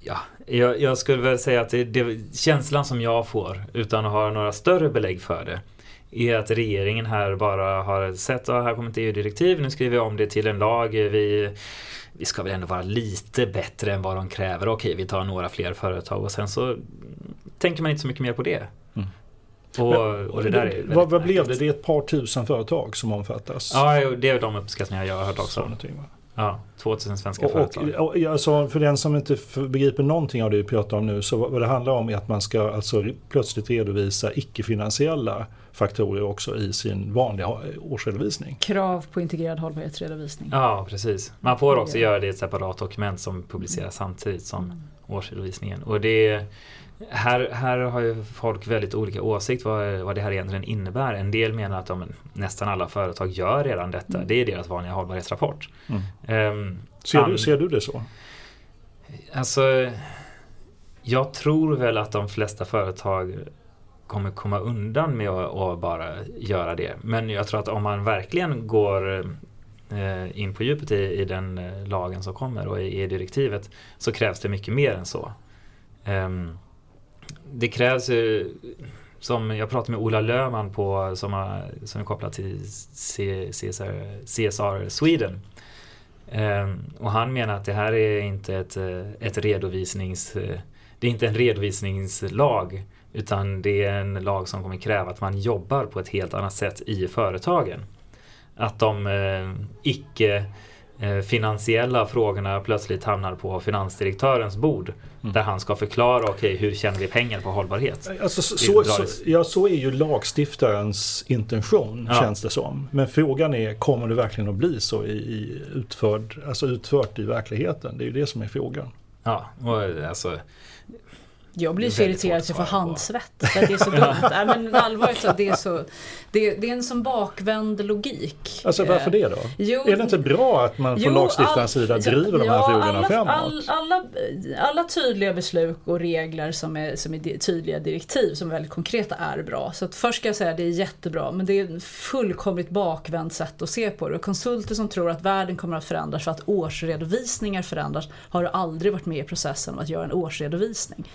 ja, jag, jag skulle väl säga att det, det, känslan som jag får utan att ha några större belägg för det är att regeringen här bara har sett att här kommer ett EU-direktiv, nu skriver vi om det till en lag. Vi, vi ska väl ändå vara lite bättre än vad de kräver. Okej, vi tar några fler företag och sen så tänker man inte så mycket mer på det. Mm. Och, och det där är vad, vad blev det? Det är ett par tusen företag som omfattas? Ja, det är de uppskattningar jag har hört Så också. Ja, 2000 svenska Och, företag. och, och, alltså, för den som inte begriper någonting av det vi pratar om nu så vad vad det handlar om är att man ska alltså plötsligt redovisa icke-finansiella faktorer också i sin vanliga ha- årsredovisning. Krav på integrerad hållbarhetsredovisning. Ja, precis. Man får också göra det i ett separat dokument som publiceras samtidigt som årsredovisningen. Och det här, här har ju folk väldigt olika åsikt vad, vad det här egentligen innebär. En del menar att men, nästan alla företag gör redan detta. Det är deras vanliga hållbarhetsrapport. Mm. Ehm, Ser, du, ser du det så? Alltså, jag tror väl att de flesta företag kommer komma undan med att, bara göra det. Men jag tror att om man verkligen går eh, in på djupet i, i den eh, lagen som kommer och i, i direktivet så krävs det mycket mer än så. Ehm, det krävs ju, som jag pratade med Ola Löfman på, som, har, som är kopplad till C- CSR, CSR Sweden. Ehm, och han menar att det här är inte ett, eh, ett redovisnings... Eh, det är inte en redovisningslag utan det är en lag som kommer kräva att man jobbar på ett helt annat sätt i företagen. Att de eh, icke finansiella frågorna plötsligt hamnar på finansdirektörens bord. Mm. Där han ska förklara, okej hur tjänar vi pengar på hållbarhet? Alltså, så, så, ja, så är ju lagstiftarens intention Ja. känns det som. Men frågan är, kommer det verkligen att bli så i, i utförd, alltså utfört i verkligheten? Det är ju det som är frågan. Ja, och alltså Jag blir så irriterad så jag att får handsvett. För att det är så dumt. Nej, men allvarligt så, det är så... Det, det är en sån bakvänd logik. Alltså varför Eh, det då? Jo, är det inte bra att man från lagstiftarens sida driver de här ja, frågorna alla, framåt? All, alla, alla tydliga beslut och regler som är, som är tydliga direktiv som är väldigt konkreta är bra. Så att först ska jag säga att det är jättebra men det är ett fullkomligt bakvänt sätt att se på det. Och konsulter som tror att världen kommer att förändras för att årsredovisningar förändras har aldrig varit med i processen om att göra en årsredovisning.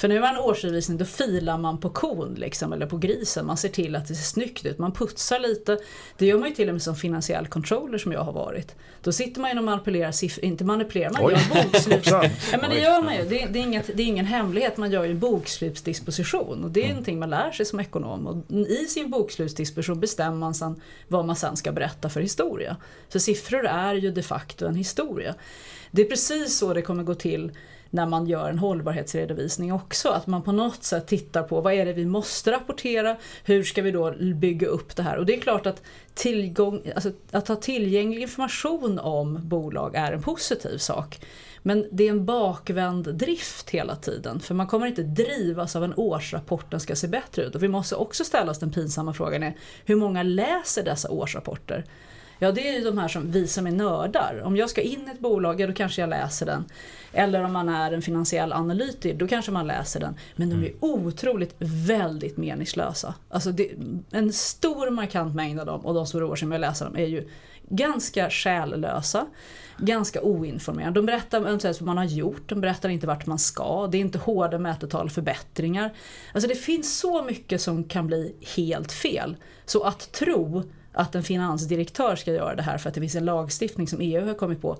För när man årsredovisning då filar man på kon liksom, eller på grisen. Man ser till att det ser snyggt ut, man putsar lite. Det gör man ju till och med som finansiell controller som jag har varit. Då sitter man ju och manipulerar siffror, inte manipulerar, man Oj. gör bokslut. Ja men det gör man ju, det, det, är inget, det är ingen hemlighet, man gör ju en bokslutsdisposition. Och det är Mm. någonting man lär sig som ekonom. Och I sin bokslutsdisposition bestämmer man sen vad man sen ska berätta för historia. För siffror är ju de facto en historia. Det är precis så det kommer gå till när man gör en hållbarhetsredovisning också. Att man på något sätt tittar på vad är det vi måste rapportera, hur ska vi då bygga upp det här? Och det är klart att tillgång, alltså att ha tillgänglig information om bolag är en positiv sak. Men det är en bakvänd drift hela tiden. För man kommer inte drivas av en årsrapport den ska se bättre ut. Och vi måste också ställa oss den pinsamma frågan är hur många läser dessa årsrapporter? Ja det är ju de här som vi som är nördar. Om jag ska in i ett bolag, ja då kanske jag läser den. Eller om man är en finansiell analytiker, då kanske man läser den. Men de är otroligt väldigt meningslösa. Alltså det, en stor markant mängd av dem, och de stora år som jag läser dem, är ju ganska själlösa. Ganska oinformerade. De berättar eventuellt vad man har gjort, de berättar inte vart man ska. Det är inte hårda mätetal förbättringar. Alltså det finns så mycket som kan bli helt fel. Så att tro att en finansdirektör ska göra det här för att det finns en lagstiftning som EU har kommit på.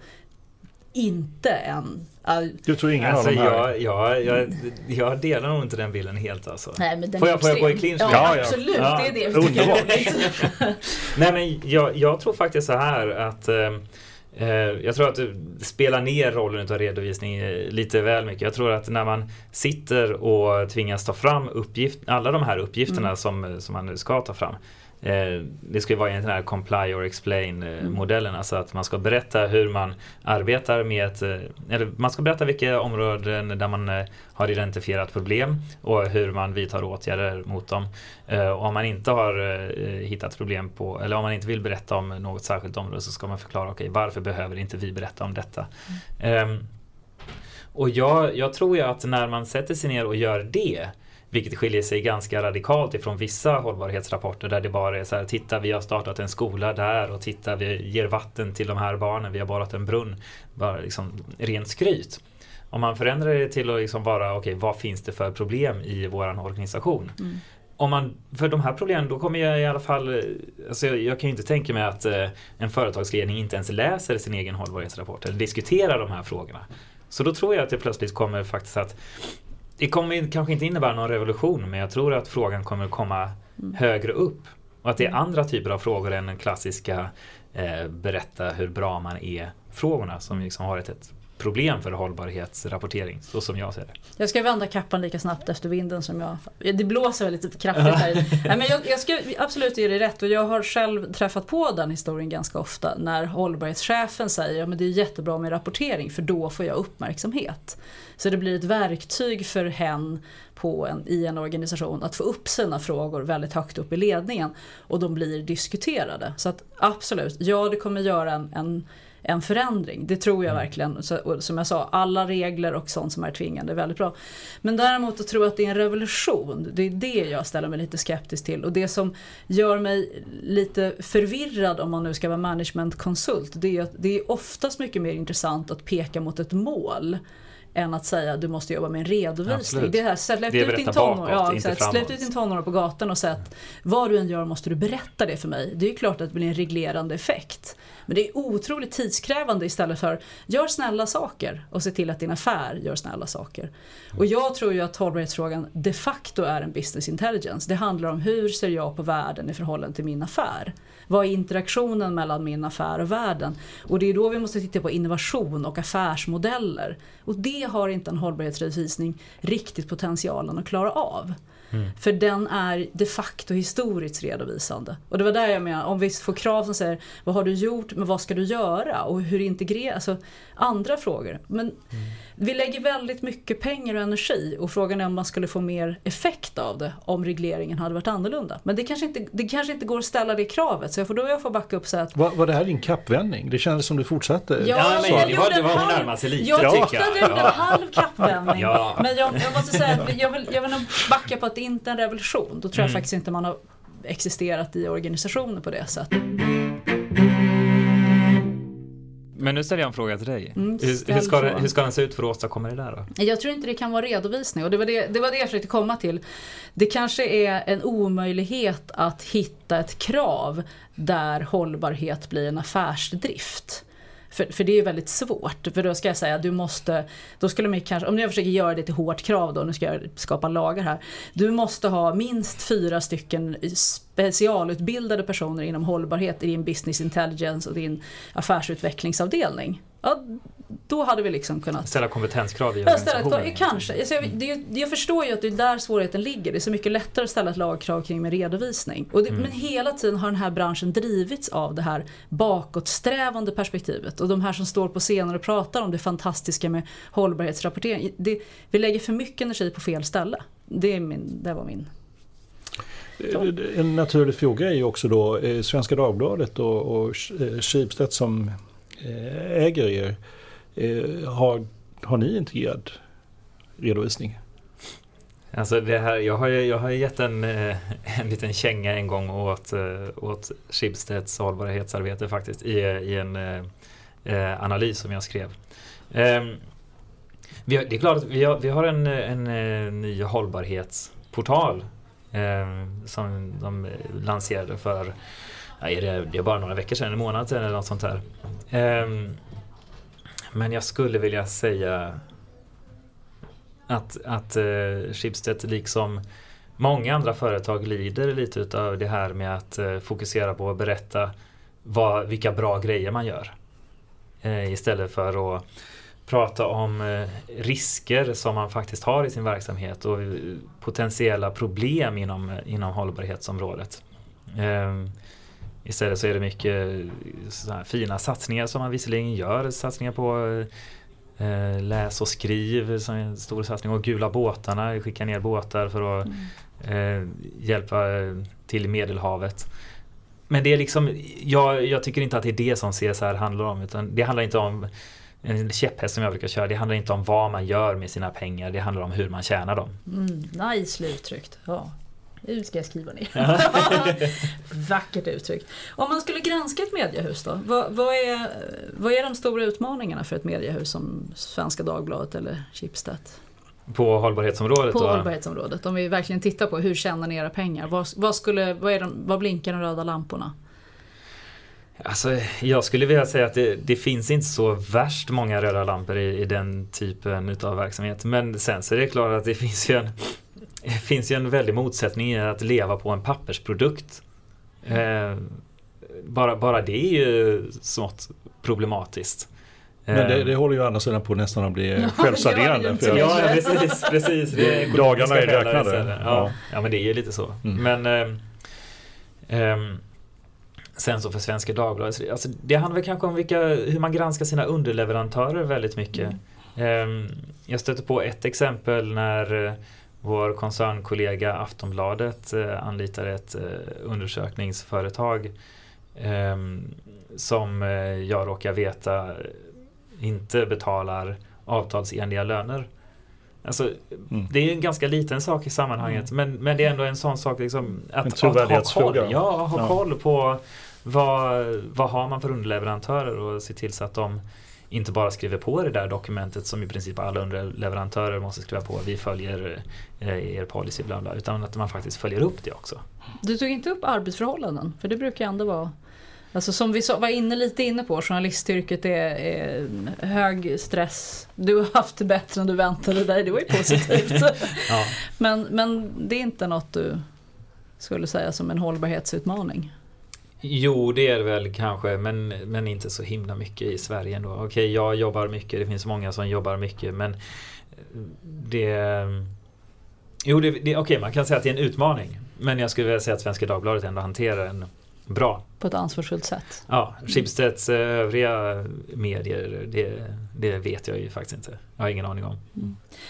Inte en... all- Du tror ingen Alltså av de här? jag, jag, jag, jag delar nog inte den bilden helt alltså. Nej, men den Får jag- får jag gå i clinch Ja? Ja, ja. absolut. Ja, Det är det underbart. roligt. Nej men jag, jag tror faktiskt så här att eh, eh, jag tror att du spelar ner rollen av redovisning eh, lite väl mycket. Jag tror att när man sitter och tvingas ta fram uppgift, alla de här uppgifterna Mm. som, som man nu ska ta fram. Eh, det ska ju vara egentligen den här comply or explain eh, Mm. modellen. Alltså att man ska berätta hur man arbetar med ett, eh, eller man ska berätta vilka områden där man har identifierat problem och hur man vidtar åtgärder mot dem. Och om man inte har hittat problem på, eller om man inte vill berätta om något särskilt område så ska man förklara, okej varför behöver inte vi berätta om detta? Ehm, och jag, jag tror ju att när man sätter sig ner och gör det vilket skiljer sig ganska radikalt ifrån vissa hållbarhetsrapporter där det bara är så här, titta vi har startat en skola där och titta vi ger vatten till de här barnen, vi har borrat en brunn. Bara liksom rent skryt. Om man förändrar det till att liksom vara, okej vad finns det för problem i våran organisation? Mm. Om man, för de här problemen, då kommer jag i alla fall, alltså jag, jag kan ju inte tänka mig att eh, en företagsledning inte ens läser sin egen hållbarhetsrapport eller diskuterar de här frågorna. Så då tror jag att det plötsligt kommer faktiskt att det kommer kanske inte innebära någon revolution men jag tror att frågan kommer komma högre upp. Och att det är andra typer av frågor än den klassiska eh, berätta hur bra man är frågorna som liksom har ett, ett problem för hållbarhetsrapportering så som jag ser det. Jag ska vända kappan lika snabbt efter vinden som jag... Det blåser väldigt kraftigt här. Nej, men jag, jag ska absolut ge dig rätt och jag har själv träffat på den historien ganska ofta när hållbarhetschefen säger att det är jättebra med rapportering för då får jag uppmärksamhet. Så det blir ett verktyg för hen på en, i en organisation att få upp sina frågor väldigt högt upp i ledningen och de blir diskuterade. Så att absolut, ja det kommer göra en, en en förändring. Det tror jag verkligen. Så, som jag sa, alla regler och sånt som är tvingande är väldigt bra. Men däremot att tro att det är en revolution, det är det jag ställer mig lite skeptisk till. Och det som gör mig lite förvirrad om man nu ska vara managementkonsult, det är att det är oftast mycket mer intressant att peka mot ett mål än att säga du måste jobba med en redovisning. Absolut. Det är här, släpp Det ut din tonår, ja, exakt. släpp ut din tonår på gatan och säg att vad du än gör måste du berätta det för mig. Det är ju klart att det blir en reglerande effekt. Men det är otroligt tidskrävande istället för gör snälla saker och se till att din affär gör snälla saker. Och jag tror ju att hållbarhetsfrågan de facto är en business intelligence. Det handlar om hur ser jag på världen i förhållande till min affär. Vad är interaktionen mellan min affär och världen? Och det är då vi måste titta på innovation och affärsmodeller. Och det har inte en hållbarhetsredovisning riktigt potentialen att klara av. För den är de facto historiskt redovisande. Och det var där jag menar, om vi får krav som säger vad har du gjort, men vad ska du göra och hur integrerar, alltså andra frågor. Men vi lägger väldigt mycket pengar och energi och frågan är om man skulle få mer effekt av det om regleringen hade varit annorlunda. Men det kanske inte, det kanske inte går att ställa det kravet så jag får då jag får backa upp och säga att Var, var det här din kappvändning? Det kändes som du fortsatte. Ja, men jag det var- gjorde det var halv- närmast sig lite, Jag tyckte jag. att jag gjorde en halv kappvändning. Ja. Men jag, jag måste säga att jag vill, jag vill nog backa på att det inte är en revolution. Då tror jag Mm. faktiskt inte man har existerat i organisationer på det sättet. Men nu ställer jag en fråga till dig. Mm, hur, ska den, frågan. hur ska den se ut för att åstadkomma det där då? Jag tror inte det kan vara redovisning och det var det, det var det jag försökte komma till. Det kanske är en omöjlighet att hitta ett krav där hållbarhet blir en affärsdrift. För, för det är ju väldigt svårt. För då ska jag säga, du måste, då skulle man kanske, om jag försöker göra det till hårt krav då, nu ska jag skapa lagar här. Du måste ha minst fyra stycken specialutbildade personer inom hållbarhet i din business intelligence och din affärsutvecklingsavdelning. Ja, då hade vi liksom kunnat Ställa kompetenskrav i Ja, organisationen? kanske. Alltså, jag, det, jag förstår ju att det är där svårigheten ligger. Det är så mycket lättare att ställa ett lagkrav kring med redovisning. Och det, Mm. Men hela tiden har den här branschen drivits av det här bakåtsträvande perspektivet. Och de här som står på scenen och pratar om det fantastiska med hållbarhetsrapportering. Det, vi lägger för mycket energi på fel ställe. Det, är min, det var min. En naturlig fråga är ju också då eh, Svenska Dagbladet och, och eh, Schibsted som eh, äger er. Eh, har, har ni integrerad redovisning? Alltså det här, jag har ju jag har gett en, eh, en liten känga en gång åt, eh, åt Schibsteds hållbarhetsarbete faktiskt i, i en eh, analys som jag skrev. Eh, vi har, det är klart att vi har, vi har en, en, ny hållbarhetsportal eh, som de lanserade för ja, är det, det är bara några veckor sedan, en månad sedan eller något sånt här. Ehm, men jag skulle vilja säga att, att eh, Schibsted liksom många andra företag lider lite utav det här med att eh, fokusera på att berätta vad, vilka bra grejer man gör. Eh, istället för att prata om eh, risker som man faktiskt har i sin verksamhet och eh, potentiella problem inom, eh, inom hållbarhetsområdet. Eh, istället så är det mycket här fina satsningar som man visserligen gör. Satsningar på eh, läs och skriv som är en stor satsning. Och gula båtarna, skicka ner båtar för att eh, hjälpa till i Medelhavet. Men det är liksom, jag, jag tycker inte att det är det som CSR handlar om. Utan det handlar inte om en käpphäst som jag brukar köra. Det handlar inte om vad man gör med sina pengar. Det handlar om hur man tjänar dem. Mm, nice uttryckt. Ja. Nu ska jag skriva ner. Vackert uttryckt. Om man skulle granska ett mediehus då? Vad, vad, är, vad är de stora utmaningarna för ett mediehus som Svenska Dagbladet eller Schibsted? På hållbarhetsområdet På då? hållbarhetsområdet. Om vi verkligen tittar på hur tjänar ni era pengar? Vad, vad, skulle, vad, är de, vad blinkar de röda lamporna? Alltså, jag skulle vilja säga att det, det finns inte så värst många röda lampor i, i den typen utav verksamhet. Men sen så är det klart att det finns ju en, det finns ju en väldig motsättning i att leva på en pappersprodukt. Eh, bara, bara det är ju smått problematiskt. Men det, Eh, det håller ju å andra sidan på nästan att bli Ja, inte. att- Ja, precis. precis. Det är Dagarna är räknade. Ja. Ja. ja, men det är ju lite så. Mm. Men ehm, ehm, Sen så för Svenska Dagbladet, alltså det handlar väl kanske om vilka, hur man granskar sina underleverantörer väldigt mycket. Ehm, jag stötte på ett exempel när eh, vår koncernkollega Aftonbladet eh, anlitade ett eh, undersökningsföretag ehm, som eh, jag råkar veta inte betalar avtalsenliga löner. Alltså, Mm. Det är en ganska liten sak i sammanhanget men, men det är ändå en sån sak liksom, att, En att ha koll, ja, ha Ja. koll på vad, vad har man för underleverantörer och se till så att de inte bara skriver på det där dokumentet som i princip alla underleverantörer måste skriva på. Vi följer eh, er policy bla bla. Utan att man faktiskt följer upp det också. Du tog inte upp arbetsförhållanden, för det brukar ändå vara Alltså som vi var inne lite inne på, journalistyrket är, är hög stress. Du har haft det bättre än du väntade dig, det var ju positivt. Ja. men, men det är inte något du skulle säga som en hållbarhetsutmaning? Jo, det är det väl kanske, men, men inte så himla mycket i Sverige ändå. Okej, jag jobbar mycket, det finns många som jobbar mycket, men eh, det... Eh, jo, det, det, okej, man kan säga att det är en utmaning. Men jag skulle vilja säga att Svenska Dagbladet ändå hanterar en bra. På ett ansvarsfullt sätt? Ja, Schibsteds eh, övriga medier, det, det vet jag ju faktiskt inte. Jag har ingen aning om.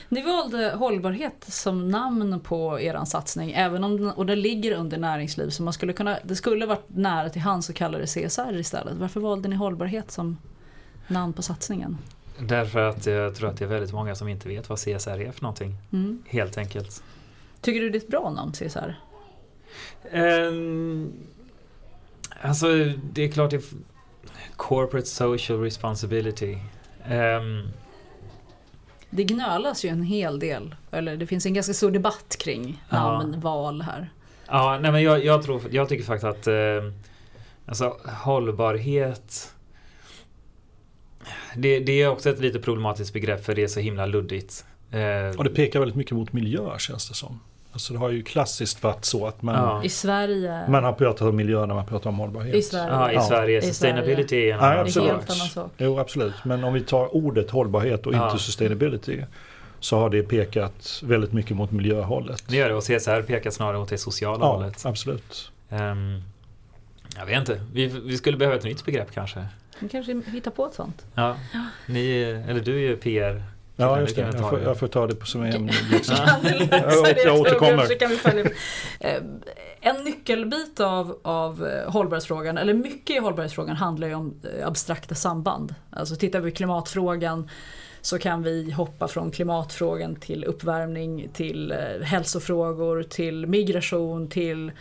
Ni valde hållbarhet som namn på er satsning, även om den, och den ligger under näringsliv. Så man skulle kunna, det skulle varit nära till hands att kalla det CSR istället. Varför valde ni hållbarhet som namn på satsningen? Därför att jag tror att det är väldigt många som inte vet vad CSR är för någonting. Mm. Helt enkelt. Tycker du det är ett bra namn, CSR? Ehm, alltså det är klart det, corporate social responsibility. Um, det gnölas ju en hel del, eller det finns en ganska stor debatt kring ja. val här. Ja, nej men jag, jag, tror, jag tycker faktiskt att eh, alltså, hållbarhet det, det, är också ett lite problematiskt begrepp för det är så himla luddigt. Eh, och det pekar väldigt mycket mot miljö känns det som. Alltså det har ju klassiskt varit så att man, ja. I Sverige. man har pratat om miljö när man pratar om hållbarhet. I Sverige. Ja, i ja. Sverige. Sustainability är en annan sak. Helt annan sak. Jo, absolut. Men om vi tar ordet hållbarhet och ja. inte sustainability så har det pekat väldigt mycket mot miljöhållet. Det gör det och CSR pekar snarare åt det sociala ja, hållet. absolut. Um, jag vet inte, vi, vi skulle behöva ett nytt begrepp kanske. Vi kanske hittar på ett sånt. Ja, ni, eller du är ju PR Ja, just det. Jag får, jag får, ta det som en. Liksom. jag, jag återkommer. Eh, en nyckelbit av, av eh, hållbarhetsfrågan, eller mycket i hållbarhetsfrågan handlar ju om eh, abstrakta samband. Alltså tittar vi på klimatfrågan så kan vi hoppa från klimatfrågan till uppvärmning, till hälsofrågor, till migration, till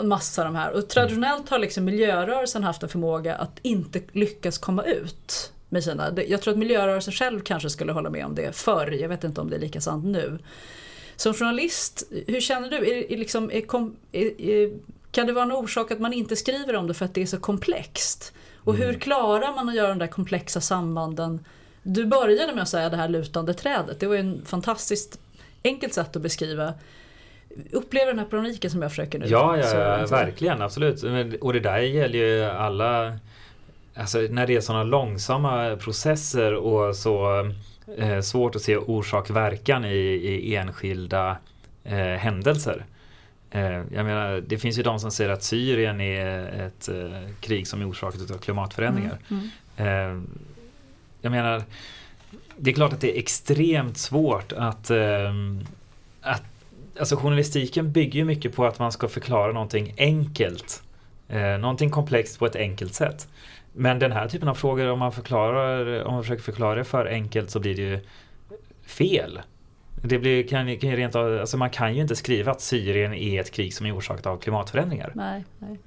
en massa av de här. Och traditionellt har liksom miljörörelsen haft en förmåga att inte lyckas komma ut med sina... Jag tror att miljörörelsen själv kanske skulle hålla med om det förr, jag vet inte om det är lika sant nu. Som journalist, hur känner du? Är, är liksom, är, kan det vara en orsak att man inte skriver om det för att det är så komplext? Och hur mm. klarar man att göra de där komplexa sambanden? Du började med att säga det här lutande trädet, det var ju en fantastiskt enkelt sätt att beskriva Upplever den här paranoiken som jag försöker nu? Ja, ja, ja verkligen, absolut. Och det där gäller ju alla Alltså när det är sådana långsamma processer och så eh, svårt att se orsak-verkan i, i enskilda eh, händelser. Eh, jag menar, det finns ju de som säger att Syrien är ett eh, krig som är orsakat av klimatförändringar. Mm, mm. Eh, jag menar, det är klart att det är extremt svårt att, eh, att Alltså journalistiken bygger ju mycket på att man ska förklara någonting enkelt. Eh, någonting komplext på ett enkelt sätt. Men den här typen av frågor, om man, förklarar, om man försöker förklara det för enkelt så blir det ju fel. Det blir, kan, kan rent av, alltså man kan ju inte skriva att Syrien är ett krig som är orsakat av klimatförändringar. Nej, nej.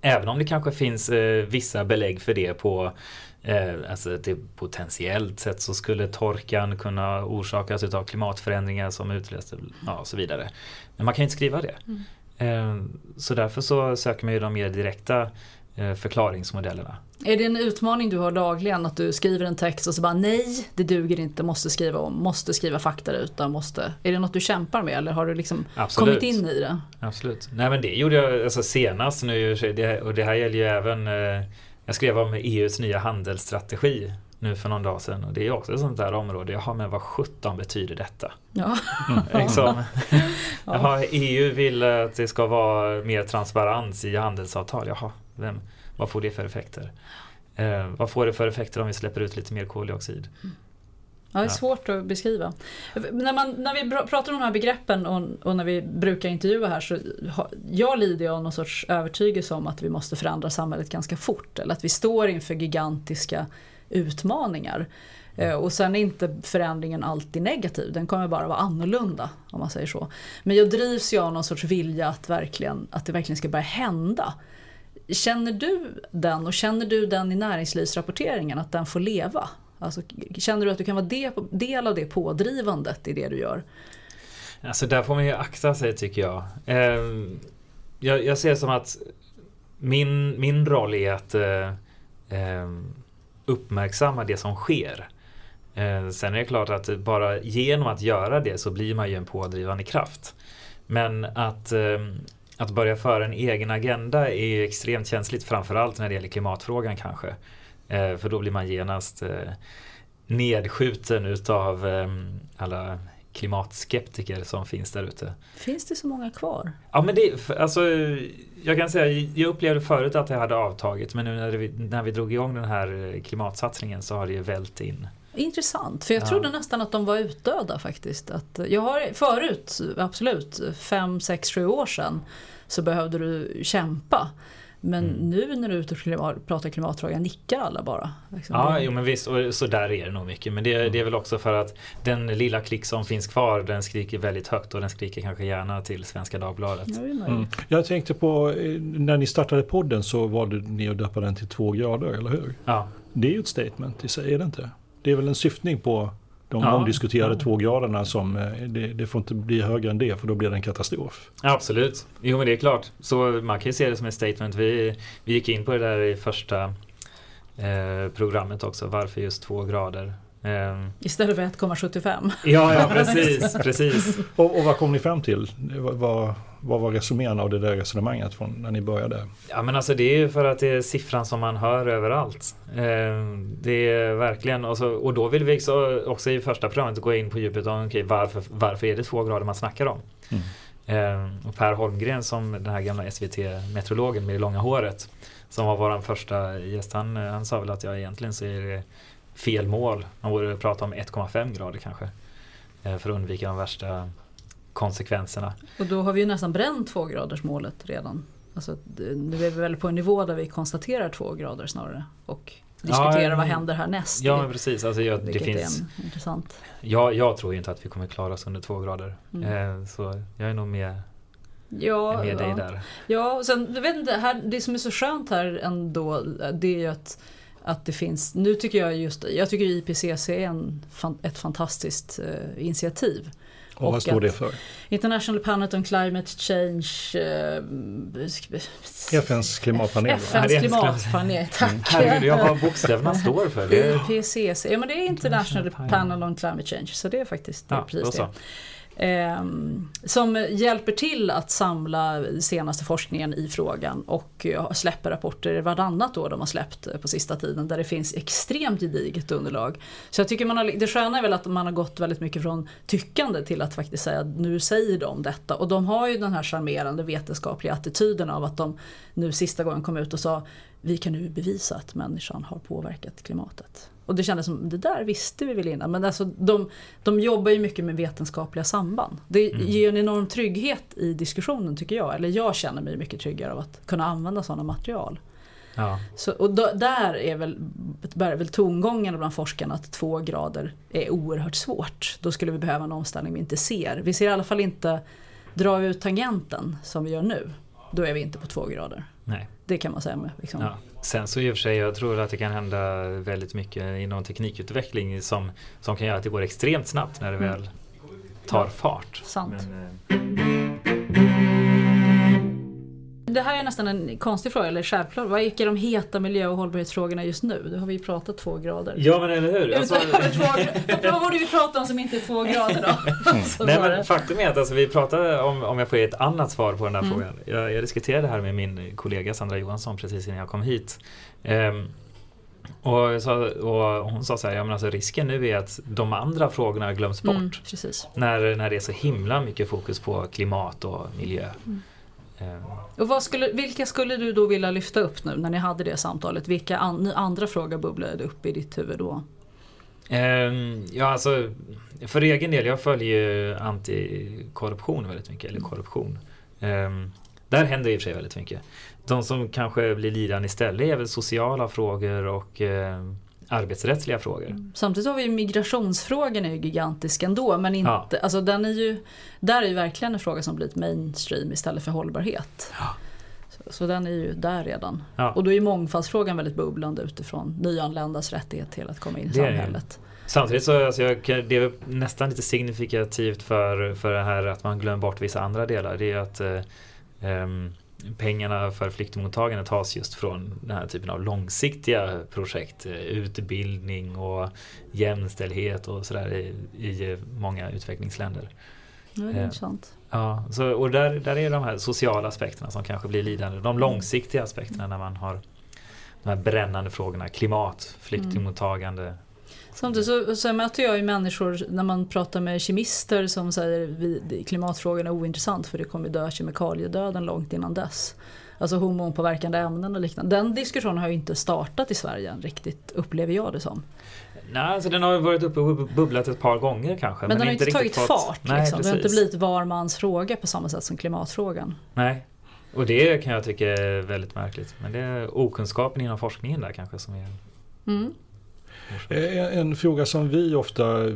Även om det kanske finns eh, vissa belägg för det på eh, alltså det potentiellt sett så skulle torkan kunna orsakas av klimatförändringar som utlöste ja, och så vidare. Men man kan inte skriva det. Mm. Eh, så därför så söker man ju de mer direkta Eh, förklaringsmodellerna. Är det en utmaning du har dagligen att du skriver en text och så bara nej, det duger inte, måste skriva om, måste skriva fakta utan måste. Är det något du kämpar med eller har du liksom kommit in i det? Absolut. Nej men det gjorde jag alltså senast nu och det här gäller ju även eh, Jag skrev om EUs nya handelsstrategi nu för någon dag sedan och det är också ett sånt där område. Jaha men vad sjutton betyder detta? Ja. Mm. liksom, jaha, EU vill att det ska vara mer transparens i handelsavtal. Jaha, vem, vad får det för effekter? Eh, vad får det för effekter om vi släpper ut lite mer koldioxid? Mm. Ja, det är svårt att beskriva. När, man, när vi pratar om de här begreppen och, och, när vi brukar intervjua här så jag lider av någon sorts övertygelse om att vi måste förändra samhället ganska fort. Eller att vi står inför gigantiska utmaningar. Eh, och sen är inte förändringen alltid negativ, den kommer bara vara annorlunda om man säger så. Men jag drivs ju av någon sorts vilja att, verkligen, att det verkligen ska börja hända. Känner du den och känner du den i näringslivsrapporteringen att den får leva? Alltså, känner du att du kan vara del av det pådrivandet i det du gör? Alltså där får man ju akta sig tycker jag. Ehm, jag, jag ser det som att min, min roll är att eh, eh, uppmärksamma det som sker. Eh, sen är det klart att bara genom att göra det så blir man ju en pådrivande kraft. Men att eh, att börja föra en egen agenda är ju extremt känsligt framförallt när det gäller klimatfrågan kanske. Eh, för då blir man genast eh, nedskjuten utav eh, alla klimatskeptiker som finns där ute. Finns det så många kvar? Ja men det, alltså jag kan säga, jag upplevde förut att det hade avtagit men nu när vi, när vi drog igång den här eh, klimatsatsningen så har det ju vält in. Intressant, för jag ja. trodde nästan att de var utdöda faktiskt. Att jag har förut, absolut, fem, sex, sju år sedan så behövde du kämpa. Men Mm. nu när du är ute och klimat, pratar klimatfrågan nickar alla bara. Liksom. Ja, jo men visst, och så där är det nog mycket. Men det, det är väl också för att den lilla klick som finns kvar, den skriker väldigt högt och den skriker kanske gärna till Svenska Dagbladet. Mm. Jag tänkte på, eh, när ni startade podden så var det ni att döpa den till två grader, eller hur? Ja, Det är ju ett statement i sig, är det inte? Det är väl en syftning på de Ja, omdiskuterade ja. två graderna som, eh, det, det får inte bli högre än det för då blir det en katastrof. absolut. Jo men det är klart. Så man kan ju se det som ett statement. Vi, vi gick in på det där i första eh, programmet också. Varför just två grader? Eh, Istället för 1,75. ja, ja precis, precis. Och, och vad kom ni fram till? Vad, vad, var resumén av det där resonemanget från när ni började? Ja men alltså det är ju för att det är siffran som man hör överallt. Eh, det är verkligen, och, så, och då vill vi också, också i första programmet gå in på djupet om okay, varför, varför är det två grader man snackar om. Mm. Eh, och Per Holmgren som den här gamla SVT-meteorologen med det långa håret som var vår första gäst, han, han sa väl att ja, egentligen så är det fel mål. Man borde prata om 1,5 grader kanske. Eh, för att undvika de värsta konsekvenserna. Och då har vi ju nästan bränt tvågradersmålet redan. Alltså, nu är vi väl på en nivå där vi konstaterar två grader snarare. Och diskuterar Ja, vad händer härnäst. Ja men precis, alltså, jag, det finns intressant. Jag, jag tror inte att vi kommer klara oss under två grader. Mm. Eh, så jag är nog med, Ja, med dig ja. där. Ja, och sen, du vet inte, här, det som är så skönt här ändå, det är ju att, att det finns, nu tycker jag just, jag tycker IPCC är en, ett fantastiskt eh, initiativ. Och, Och vad står det för? International Panel on Climate Change, eh, FNs klimatpanel. FNs det är en klimatpanel, tack. Herregud, jag vad bokstäverna står för. IPCC, ja men det är International Panel on Climate Change, så det är faktiskt det är ja, precis det. Eh, som hjälper till att samla senaste forskningen i frågan och eh, släpper rapporter vartannat år de har släppt eh, på sista tiden där det finns extremt gediget underlag. Så jag tycker man har, det sköna är väl att man har gått väldigt mycket från tyckande till att faktiskt säga att nu säger de detta. Och de har ju den här charmerande vetenskapliga attityden av att de nu sista gången kom ut och sa vi kan nu bevisa att människan har påverkat klimatet. Och det kändes som, det där visste vi väl innan. Men alltså, de, de jobbar ju mycket med vetenskapliga samband. Det Mm. ger en enorm trygghet i diskussionen tycker jag. Eller jag känner mig mycket tryggare av att kunna använda sådana material. Ja. Så, och då, där är väl, bär väl tongången bland forskarna att två grader är oerhört svårt. Då skulle vi behöva en omställning vi inte ser. Vi ser i alla fall inte dra ut tangenten som vi gör nu. Då är vi inte på två grader. Nej. Det kan man säga med. Liksom. Ja. Sen så i och för sig, jag tror att det kan hända väldigt mycket inom teknikutveckling som, som kan göra att det går extremt snabbt när det Mm. väl tar fart. Sant. Men, eh, Det här är nästan en konstig fråga, eller självklart. Vad är de heta miljö och hållbarhetsfrågorna just nu? Det har vi ju pratat två grader. ja men eller hur? Alltså, vad borde vi prata om som inte är två grader då? Så Nej men faktum är att alltså, vi pratade om, om jag får ge ett annat svar på den här Mm. frågan. Jag, jag diskuterade det här med min kollega Sandra Johansson precis innan jag kom hit. Ehm, och, sa, och hon sa så här, ja men alltså risken nu är att de andra frågorna glöms bort. Mm. När, när det är så himla mycket fokus på klimat och miljö. Mm. Ehm, Och vad skulle, vilka skulle du då vilja lyfta upp nu när ni hade det samtalet? Vilka an, andra frågor bubblade upp i ditt huvud då? Ehm, ja, alltså för egen del, jag följer ju antikorruption väldigt mycket, eller korruption. Ehm, där händer i och för sig väldigt mycket. De som kanske blir lidande istället är väl sociala frågor och eh, arbetsrättsliga frågor. Samtidigt har vi ju migrationsfrågan är ju gigantisk ändå men inte, Ja. alltså den är ju, där är ju verkligen en fråga som blivit mainstream istället för hållbarhet. Så, så den är ju där redan. Ja. Och då är ju mångfaldsfrågan väldigt bubblande utifrån nyanländas rättighet till att komma in i Det samhället. Samtidigt så alltså jag, det är nästan lite signifikativt för, för det här att man glömmer bort vissa andra delar. Det är att eh, ehm, pengarna för flyktingmottagande tas just från den här typen av långsiktiga projekt. eh, Utbildning och jämställdhet och sådär i, i många utvecklingsländer. Ja, det är Eh, intressant. Ja, så, och där, där är de här sociala aspekterna som kanske blir lidande. De långsiktiga aspekterna när man har de här brännande frågorna. Klimat, flyktingmottagande. Samtidigt så, så möter jag ju människor när man pratar med kemister som säger att klimatfrågan är ointressant för det kommer dö kemikaliedöden långt innan dess. Alltså hormonpåverkande ämnen och liknande. Den diskussionen har ju inte startat i Sverige än riktigt, upplever jag det som. Nej, alltså den har varit uppe och bubblat ett par gånger kanske. Men, den har inte tagit fart. Nej, liksom. Det har inte blivit var mans fråga på samma sätt som klimatfrågan. Nej. Och det kan jag tycka är väldigt märkligt. Men det är okunskapen inom forskningen där kanske som är... Mm. En, en fråga som vi ofta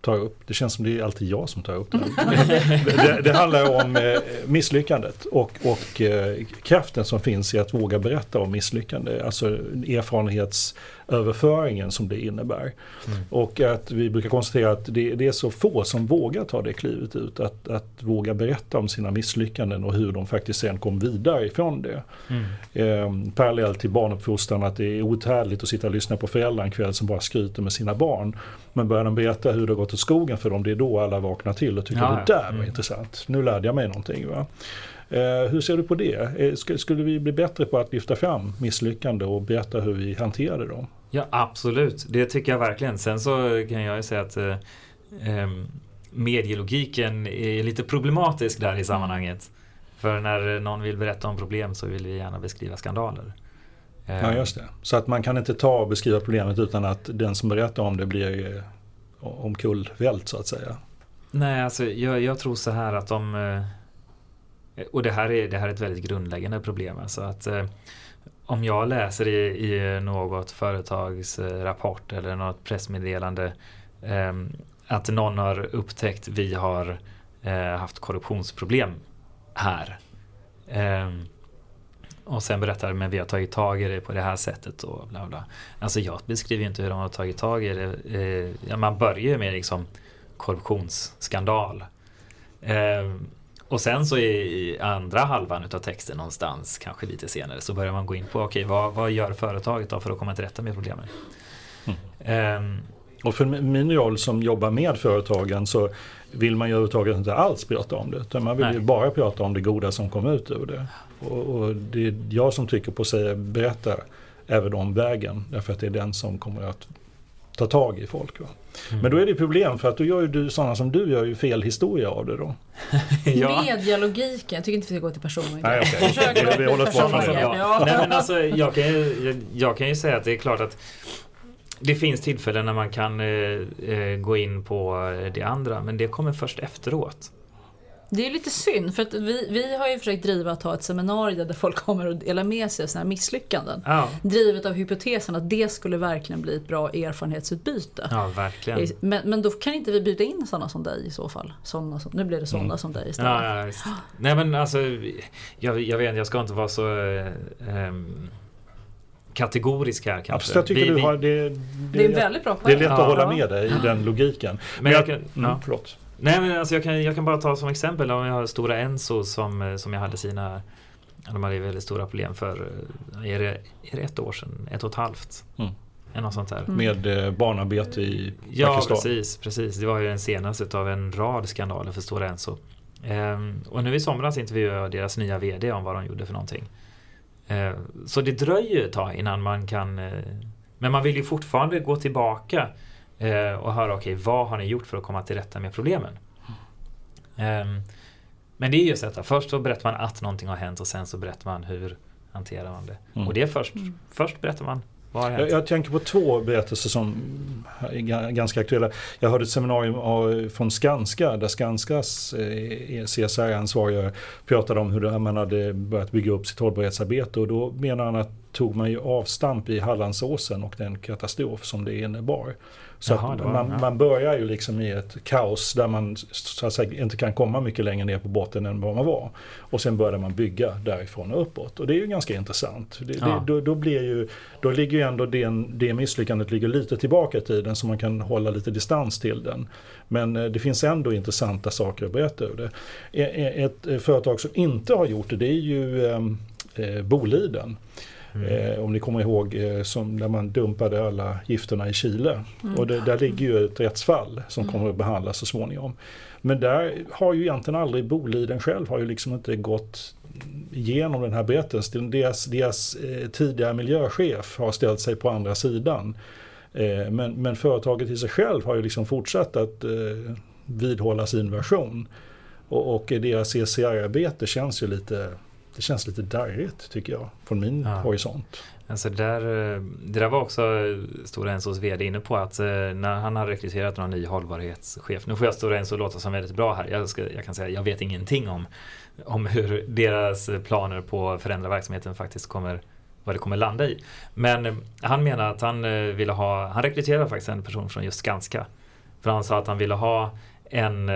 tar upp, det känns som det är alltid jag som tar upp det. det, det handlar om eh, misslyckandet och, och eh, kraften som finns i att våga berätta om misslyckande. Alltså erfarenhetsöverföringen som det innebär. Mm. Och att vi brukar konstatera att det, det, är så få som vågar ta det klivet ut. Att, att våga berätta om sina misslyckanden och hur de faktiskt sen kom vidare ifrån det. Mm. Eh, parallellt till barnuppfostran att det är outhärdligt att sitta och lyssna på föräldrar en kväll som bara skryter med sina barn. Men börjar de berätta hur det har gått åt skogen för dem, det är då alla vaknar till och tycker ja, det där var mm. intressant. Nu lärde jag mig någonting. Va? Eh, hur ser du på det? Eh, skulle vi bli bättre på att lyfta fram misslyckande och berätta hur vi hanterade dem? Ja absolut, det tycker jag verkligen. Sen så kan jag ju säga att eh, ehm, medielogiken är lite problematisk där i sammanhanget. För när någon vill berätta om problem så vill vi gärna beskriva skandaler. Ja just det. Så att man kan inte ta och beskriva problemet utan att den som berättar om det blir eh, omkullvält så att säga. Nej, alltså jag, jag, tror så här att de... Eh, och det här är, det här är ett väldigt grundläggande problem. Alltså att eh, om jag läser i, i något företags eh, rapport eller något pressmeddelande ehm, att någon har upptäckt vi har eh, haft korruptionsproblem här ehm, och sen berättar men vi har tagit tag i det på det här sättet och bla bla. Alltså jag beskriver inte hur de har tagit tag i det. Eh, man börjar ju med liksom korruptionsskandal. Ehm, och sen så i andra halvan av texten någonstans, kanske lite senare, så börjar man gå in på okej, okay, vad, vad gör företaget då för att komma till rätta med problemen? Mm. Eh, och för min roll som jobbar med företagen så vill man ju överhuvudtaget inte alls prata om det. Utan man vill Nej. ju bara prata om det goda som kommer ut ur det. Och, och, det är jag som trycker på att säga, berätta även om vägen. Därför att det är den som kommer att ta tag i folk. Mm. Men då är det problem för att då gör ju du, sådana som du gör ju fel historia av det då. ja. Medialogiken, jag tycker inte vi ska gå till personer. Nej, okay. vi håller på ja. Nej, men alltså, jag, kan ju, jag, jag kan ju säga att det är klart att det finns tillfällen när man kan eh, eh, gå in på det andra men det kommer först efteråt. Det är lite synd för att vi, vi har ju försökt driva att ha ett seminarium där folk kommer och delar med sig av sina misslyckanden. Ja. Drivet av hypotesen att det skulle verkligen bli ett bra erfarenhetsutbyte. Ja, verkligen. Men, men då kan inte vi bjuda in sådana som dig i så fall. Såna som, nu blir det sådana mm. som dig istället. Ja, ja, Nej men alltså, jag, jag vet jag ska inte vara så eh, um, kategorisk här kanske. Absolut, jag tycker vi, du har, det, det, det är väldigt bra Det är lätt att ja. hålla med dig i den logiken. Men jag, jag kan, mm, förlåt. Nej men alltså jag kan, jag kan bara ta som exempel om jag har Stora Enso som, som jag hade sina de hade väldigt stora problem för, är det, är det ett år sedan? Ett och ett halvt? Mm. Något sånt där. Mm. Med eh, barnarbete i ja, Pakistan? Ja precis, precis. Det var ju den senaste av en rad skandaler för Stora Enso. Ehm, och nu i somras intervjuade jag deras nya VD om vad de gjorde för någonting. Ehm, så det dröjer ett tag innan man kan eh, Men man vill ju fortfarande gå tillbaka Eh, och höra, okej, okay, vad har ni gjort för att komma till rätta med problemen? Mm. men det är just detta, först så berättar man att någonting har hänt och sen så berättar man hur hanterar man det. Mm. Och det är först, först berättar man. Jag, jag tänker på två berättelser som är ganska aktuella. Jag hörde ett seminarium från Skanska där Skanskas eh, CSR-ansvariga pratade om hur man hade börjat bygga upp sitt hållbarhetsarbete och då menar han att tog man ju avstamp i Hallandsåsen och den katastrof som det innebar. Så Jaha, var, man, ja. man, börjar ju liksom i ett kaos där man så att säga, inte kan komma mycket längre ner på botten än vad man var. Och sen började man bygga därifrån och uppåt. Och det är ju ganska intressant. Det, ja. det, då, då, blir ju, då ligger ju ändå den, det misslyckandet ligger lite tillbaka i tiden så man kan hålla lite distans till den. Men eh, det finns ändå intressanta saker att berätta ur det. E, e, ett, ett företag som inte har gjort det, det är ju ehm, eh, Boliden. Mm. Eh, om ni kommer ihåg eh, som när man dumpade alla gifterna i Chile. Mm. Och det, där ligger ju ett rättsfall som mm. kommer att behandlas så småningom. Men där har ju egentligen aldrig Boliden själv har ju liksom inte gått igenom den här berättelsen. Deras, deras eh, tidigare miljöchef har ställt sig på andra sidan. Eh, men, men företaget i sig själv har ju liksom fortsatt att eh, vidhålla sin version. Och, och deras CCR-arbete känns ju lite det känns lite darrigt tycker jag, från min ja. horisont. Alltså där, eh, det där var också Stora Ensos VD inne på att eh, när han har rekryterat någon ny hållbarhetschef. Nu får jag Stora Enso låta som väldigt bra här. Jag, ska, jag kan säga jag vet ingenting om, om hur deras planer på att förändra verksamheten faktiskt kommer vad det kommer landa i. Men eh, han menar att han ville ha, han rekryterade faktiskt en person från just Skanska. För han sa att han ville ha en,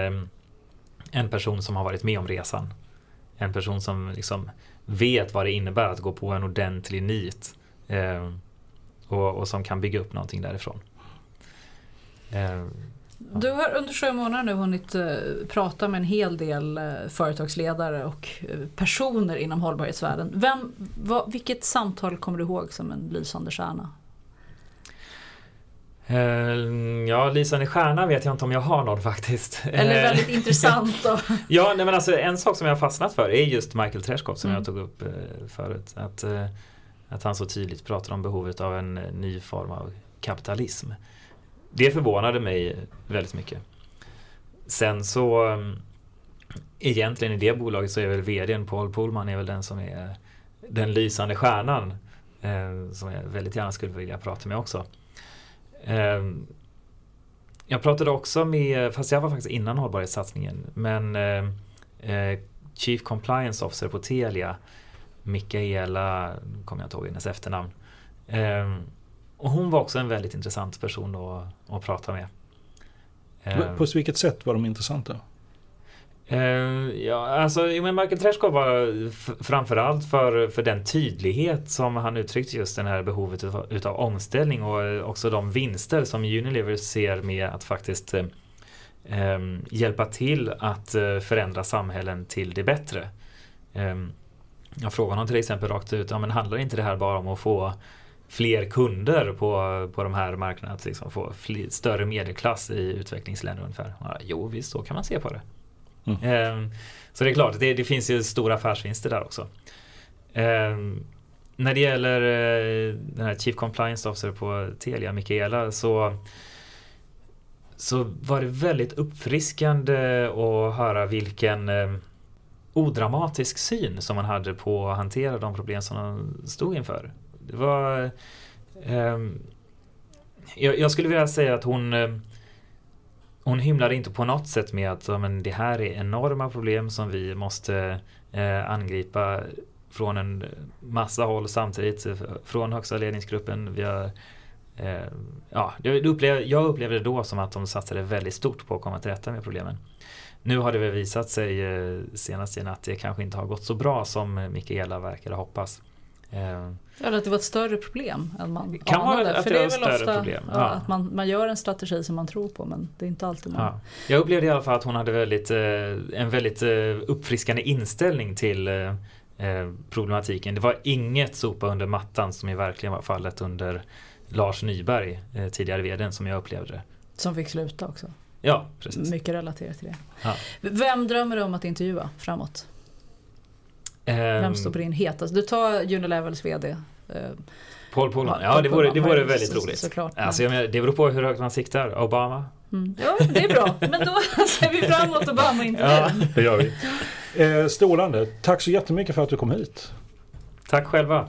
en person som har varit med om resan. En person som liksom vet vad det innebär att gå på en ordentlig nit Eh, och, och, som kan bygga upp någonting därifrån. Eh, ja. Du har under sju månader nu hunnit eh, prata med en hel del eh, företagsledare och eh, personer inom hållbarhetsvärlden. Vem, vad, vilket samtal kommer du ihåg som en lysande stjärna? Eh, ja, lysande stjärna vet jag inte om jag har någon faktiskt. Eller väldigt intressant då. ja, nej, men alltså, en sak som jag har fastnat för är just Michael Treschow som mm. jag tog upp förut. Att, att han så tydligt pratar om behovet av en eh, ny form av kapitalism. Det förvånade mig väldigt mycket. Sen så egentligen i det bolaget så är väl VDn Paul Polman är väl den som är den lysande stjärnan. Eh, som jag väldigt gärna skulle vilja prata med också. Eh, jag pratade också med, fast jag var faktiskt innan hållbarhetssatsningen, men eh, eh Chief Compliance Officer på Telia Mikaela, kommer jag inte ihåg hennes efternamn. Eh, och hon var också en väldigt intressant person att, att prata med. På vilket sätt var de intressanta? Eh, ja, alltså men Michael Tereshkov var framförallt för, för den tydlighet som han uttryckte just det här behovet utav, utav omställning och eh, också de vinster som Unilever ser med att faktiskt eh, ehm, hjälpa till att eh, förändra samhällen till det bättre. Ehm, jag frågade honom till exempel rakt ut, ja, men handlar inte det här bara om att få fler kunder på, på de här marknaderna? Att liksom få fler, större medelklass i utvecklingsländer ungefär? Ja, jo visst, så kan man se på det. Mm. Så det är klart, det, det, finns ju stora affärsvinster där också. Ehm, när det gäller eh, den här Chief Compliance Officer på Telia, Mikaela, så så var det väldigt uppfriskande att höra vilken eh, odramatisk syn som man hade på att hantera de problem som man stod inför. Det var... Eh, jag, jag, skulle vilja säga att hon eh, hon hymlade inte på något sätt med att men, det här är enorma problem som vi måste eh, angripa från en massa håll samtidigt. Eh, från högsta ledningsgruppen. Vi har, eh, ja, jag, upplevde, jag upplevde det då som att de satsade väldigt stort på att komma till rätta med problemen. Nu har det väl visat sig eh, senast igen att det kanske inte har gått så bra som Mikaela verkade hoppas. Eh, Eller att det var ett större problem än man kan anade. Vara att För det, det är väl ofta problem. Ja. att man, man gör en strategi som man tror på men det är inte alltid man... Ja. Jag upplevde i alla fall att hon hade väldigt, eh, en väldigt uppfriskande inställning till problematiken. Det var inget sopa under mattan som i verkligen var fallet under Lars Nyberg, tidigare vd som jag upplevde det. Som fick sluta också. Ja, precis. Mycket relaterat till det. Ja. Vem drömmer du om att intervjua framåt? Um, Vem står på din hetaste? Du tar Unilevels VD. Uh, eh, Paul Polman, ja, det vore, det vore väldigt roligt. Såklart, alltså, menar, det beror på hur högt man siktar. Obama? Mm. Ja, det är bra. Men då ser vi fram emot Obama intervjun. Ja, det gör vi. Eh, strålande. Tack så jättemycket för att du kom hit. Tack själva.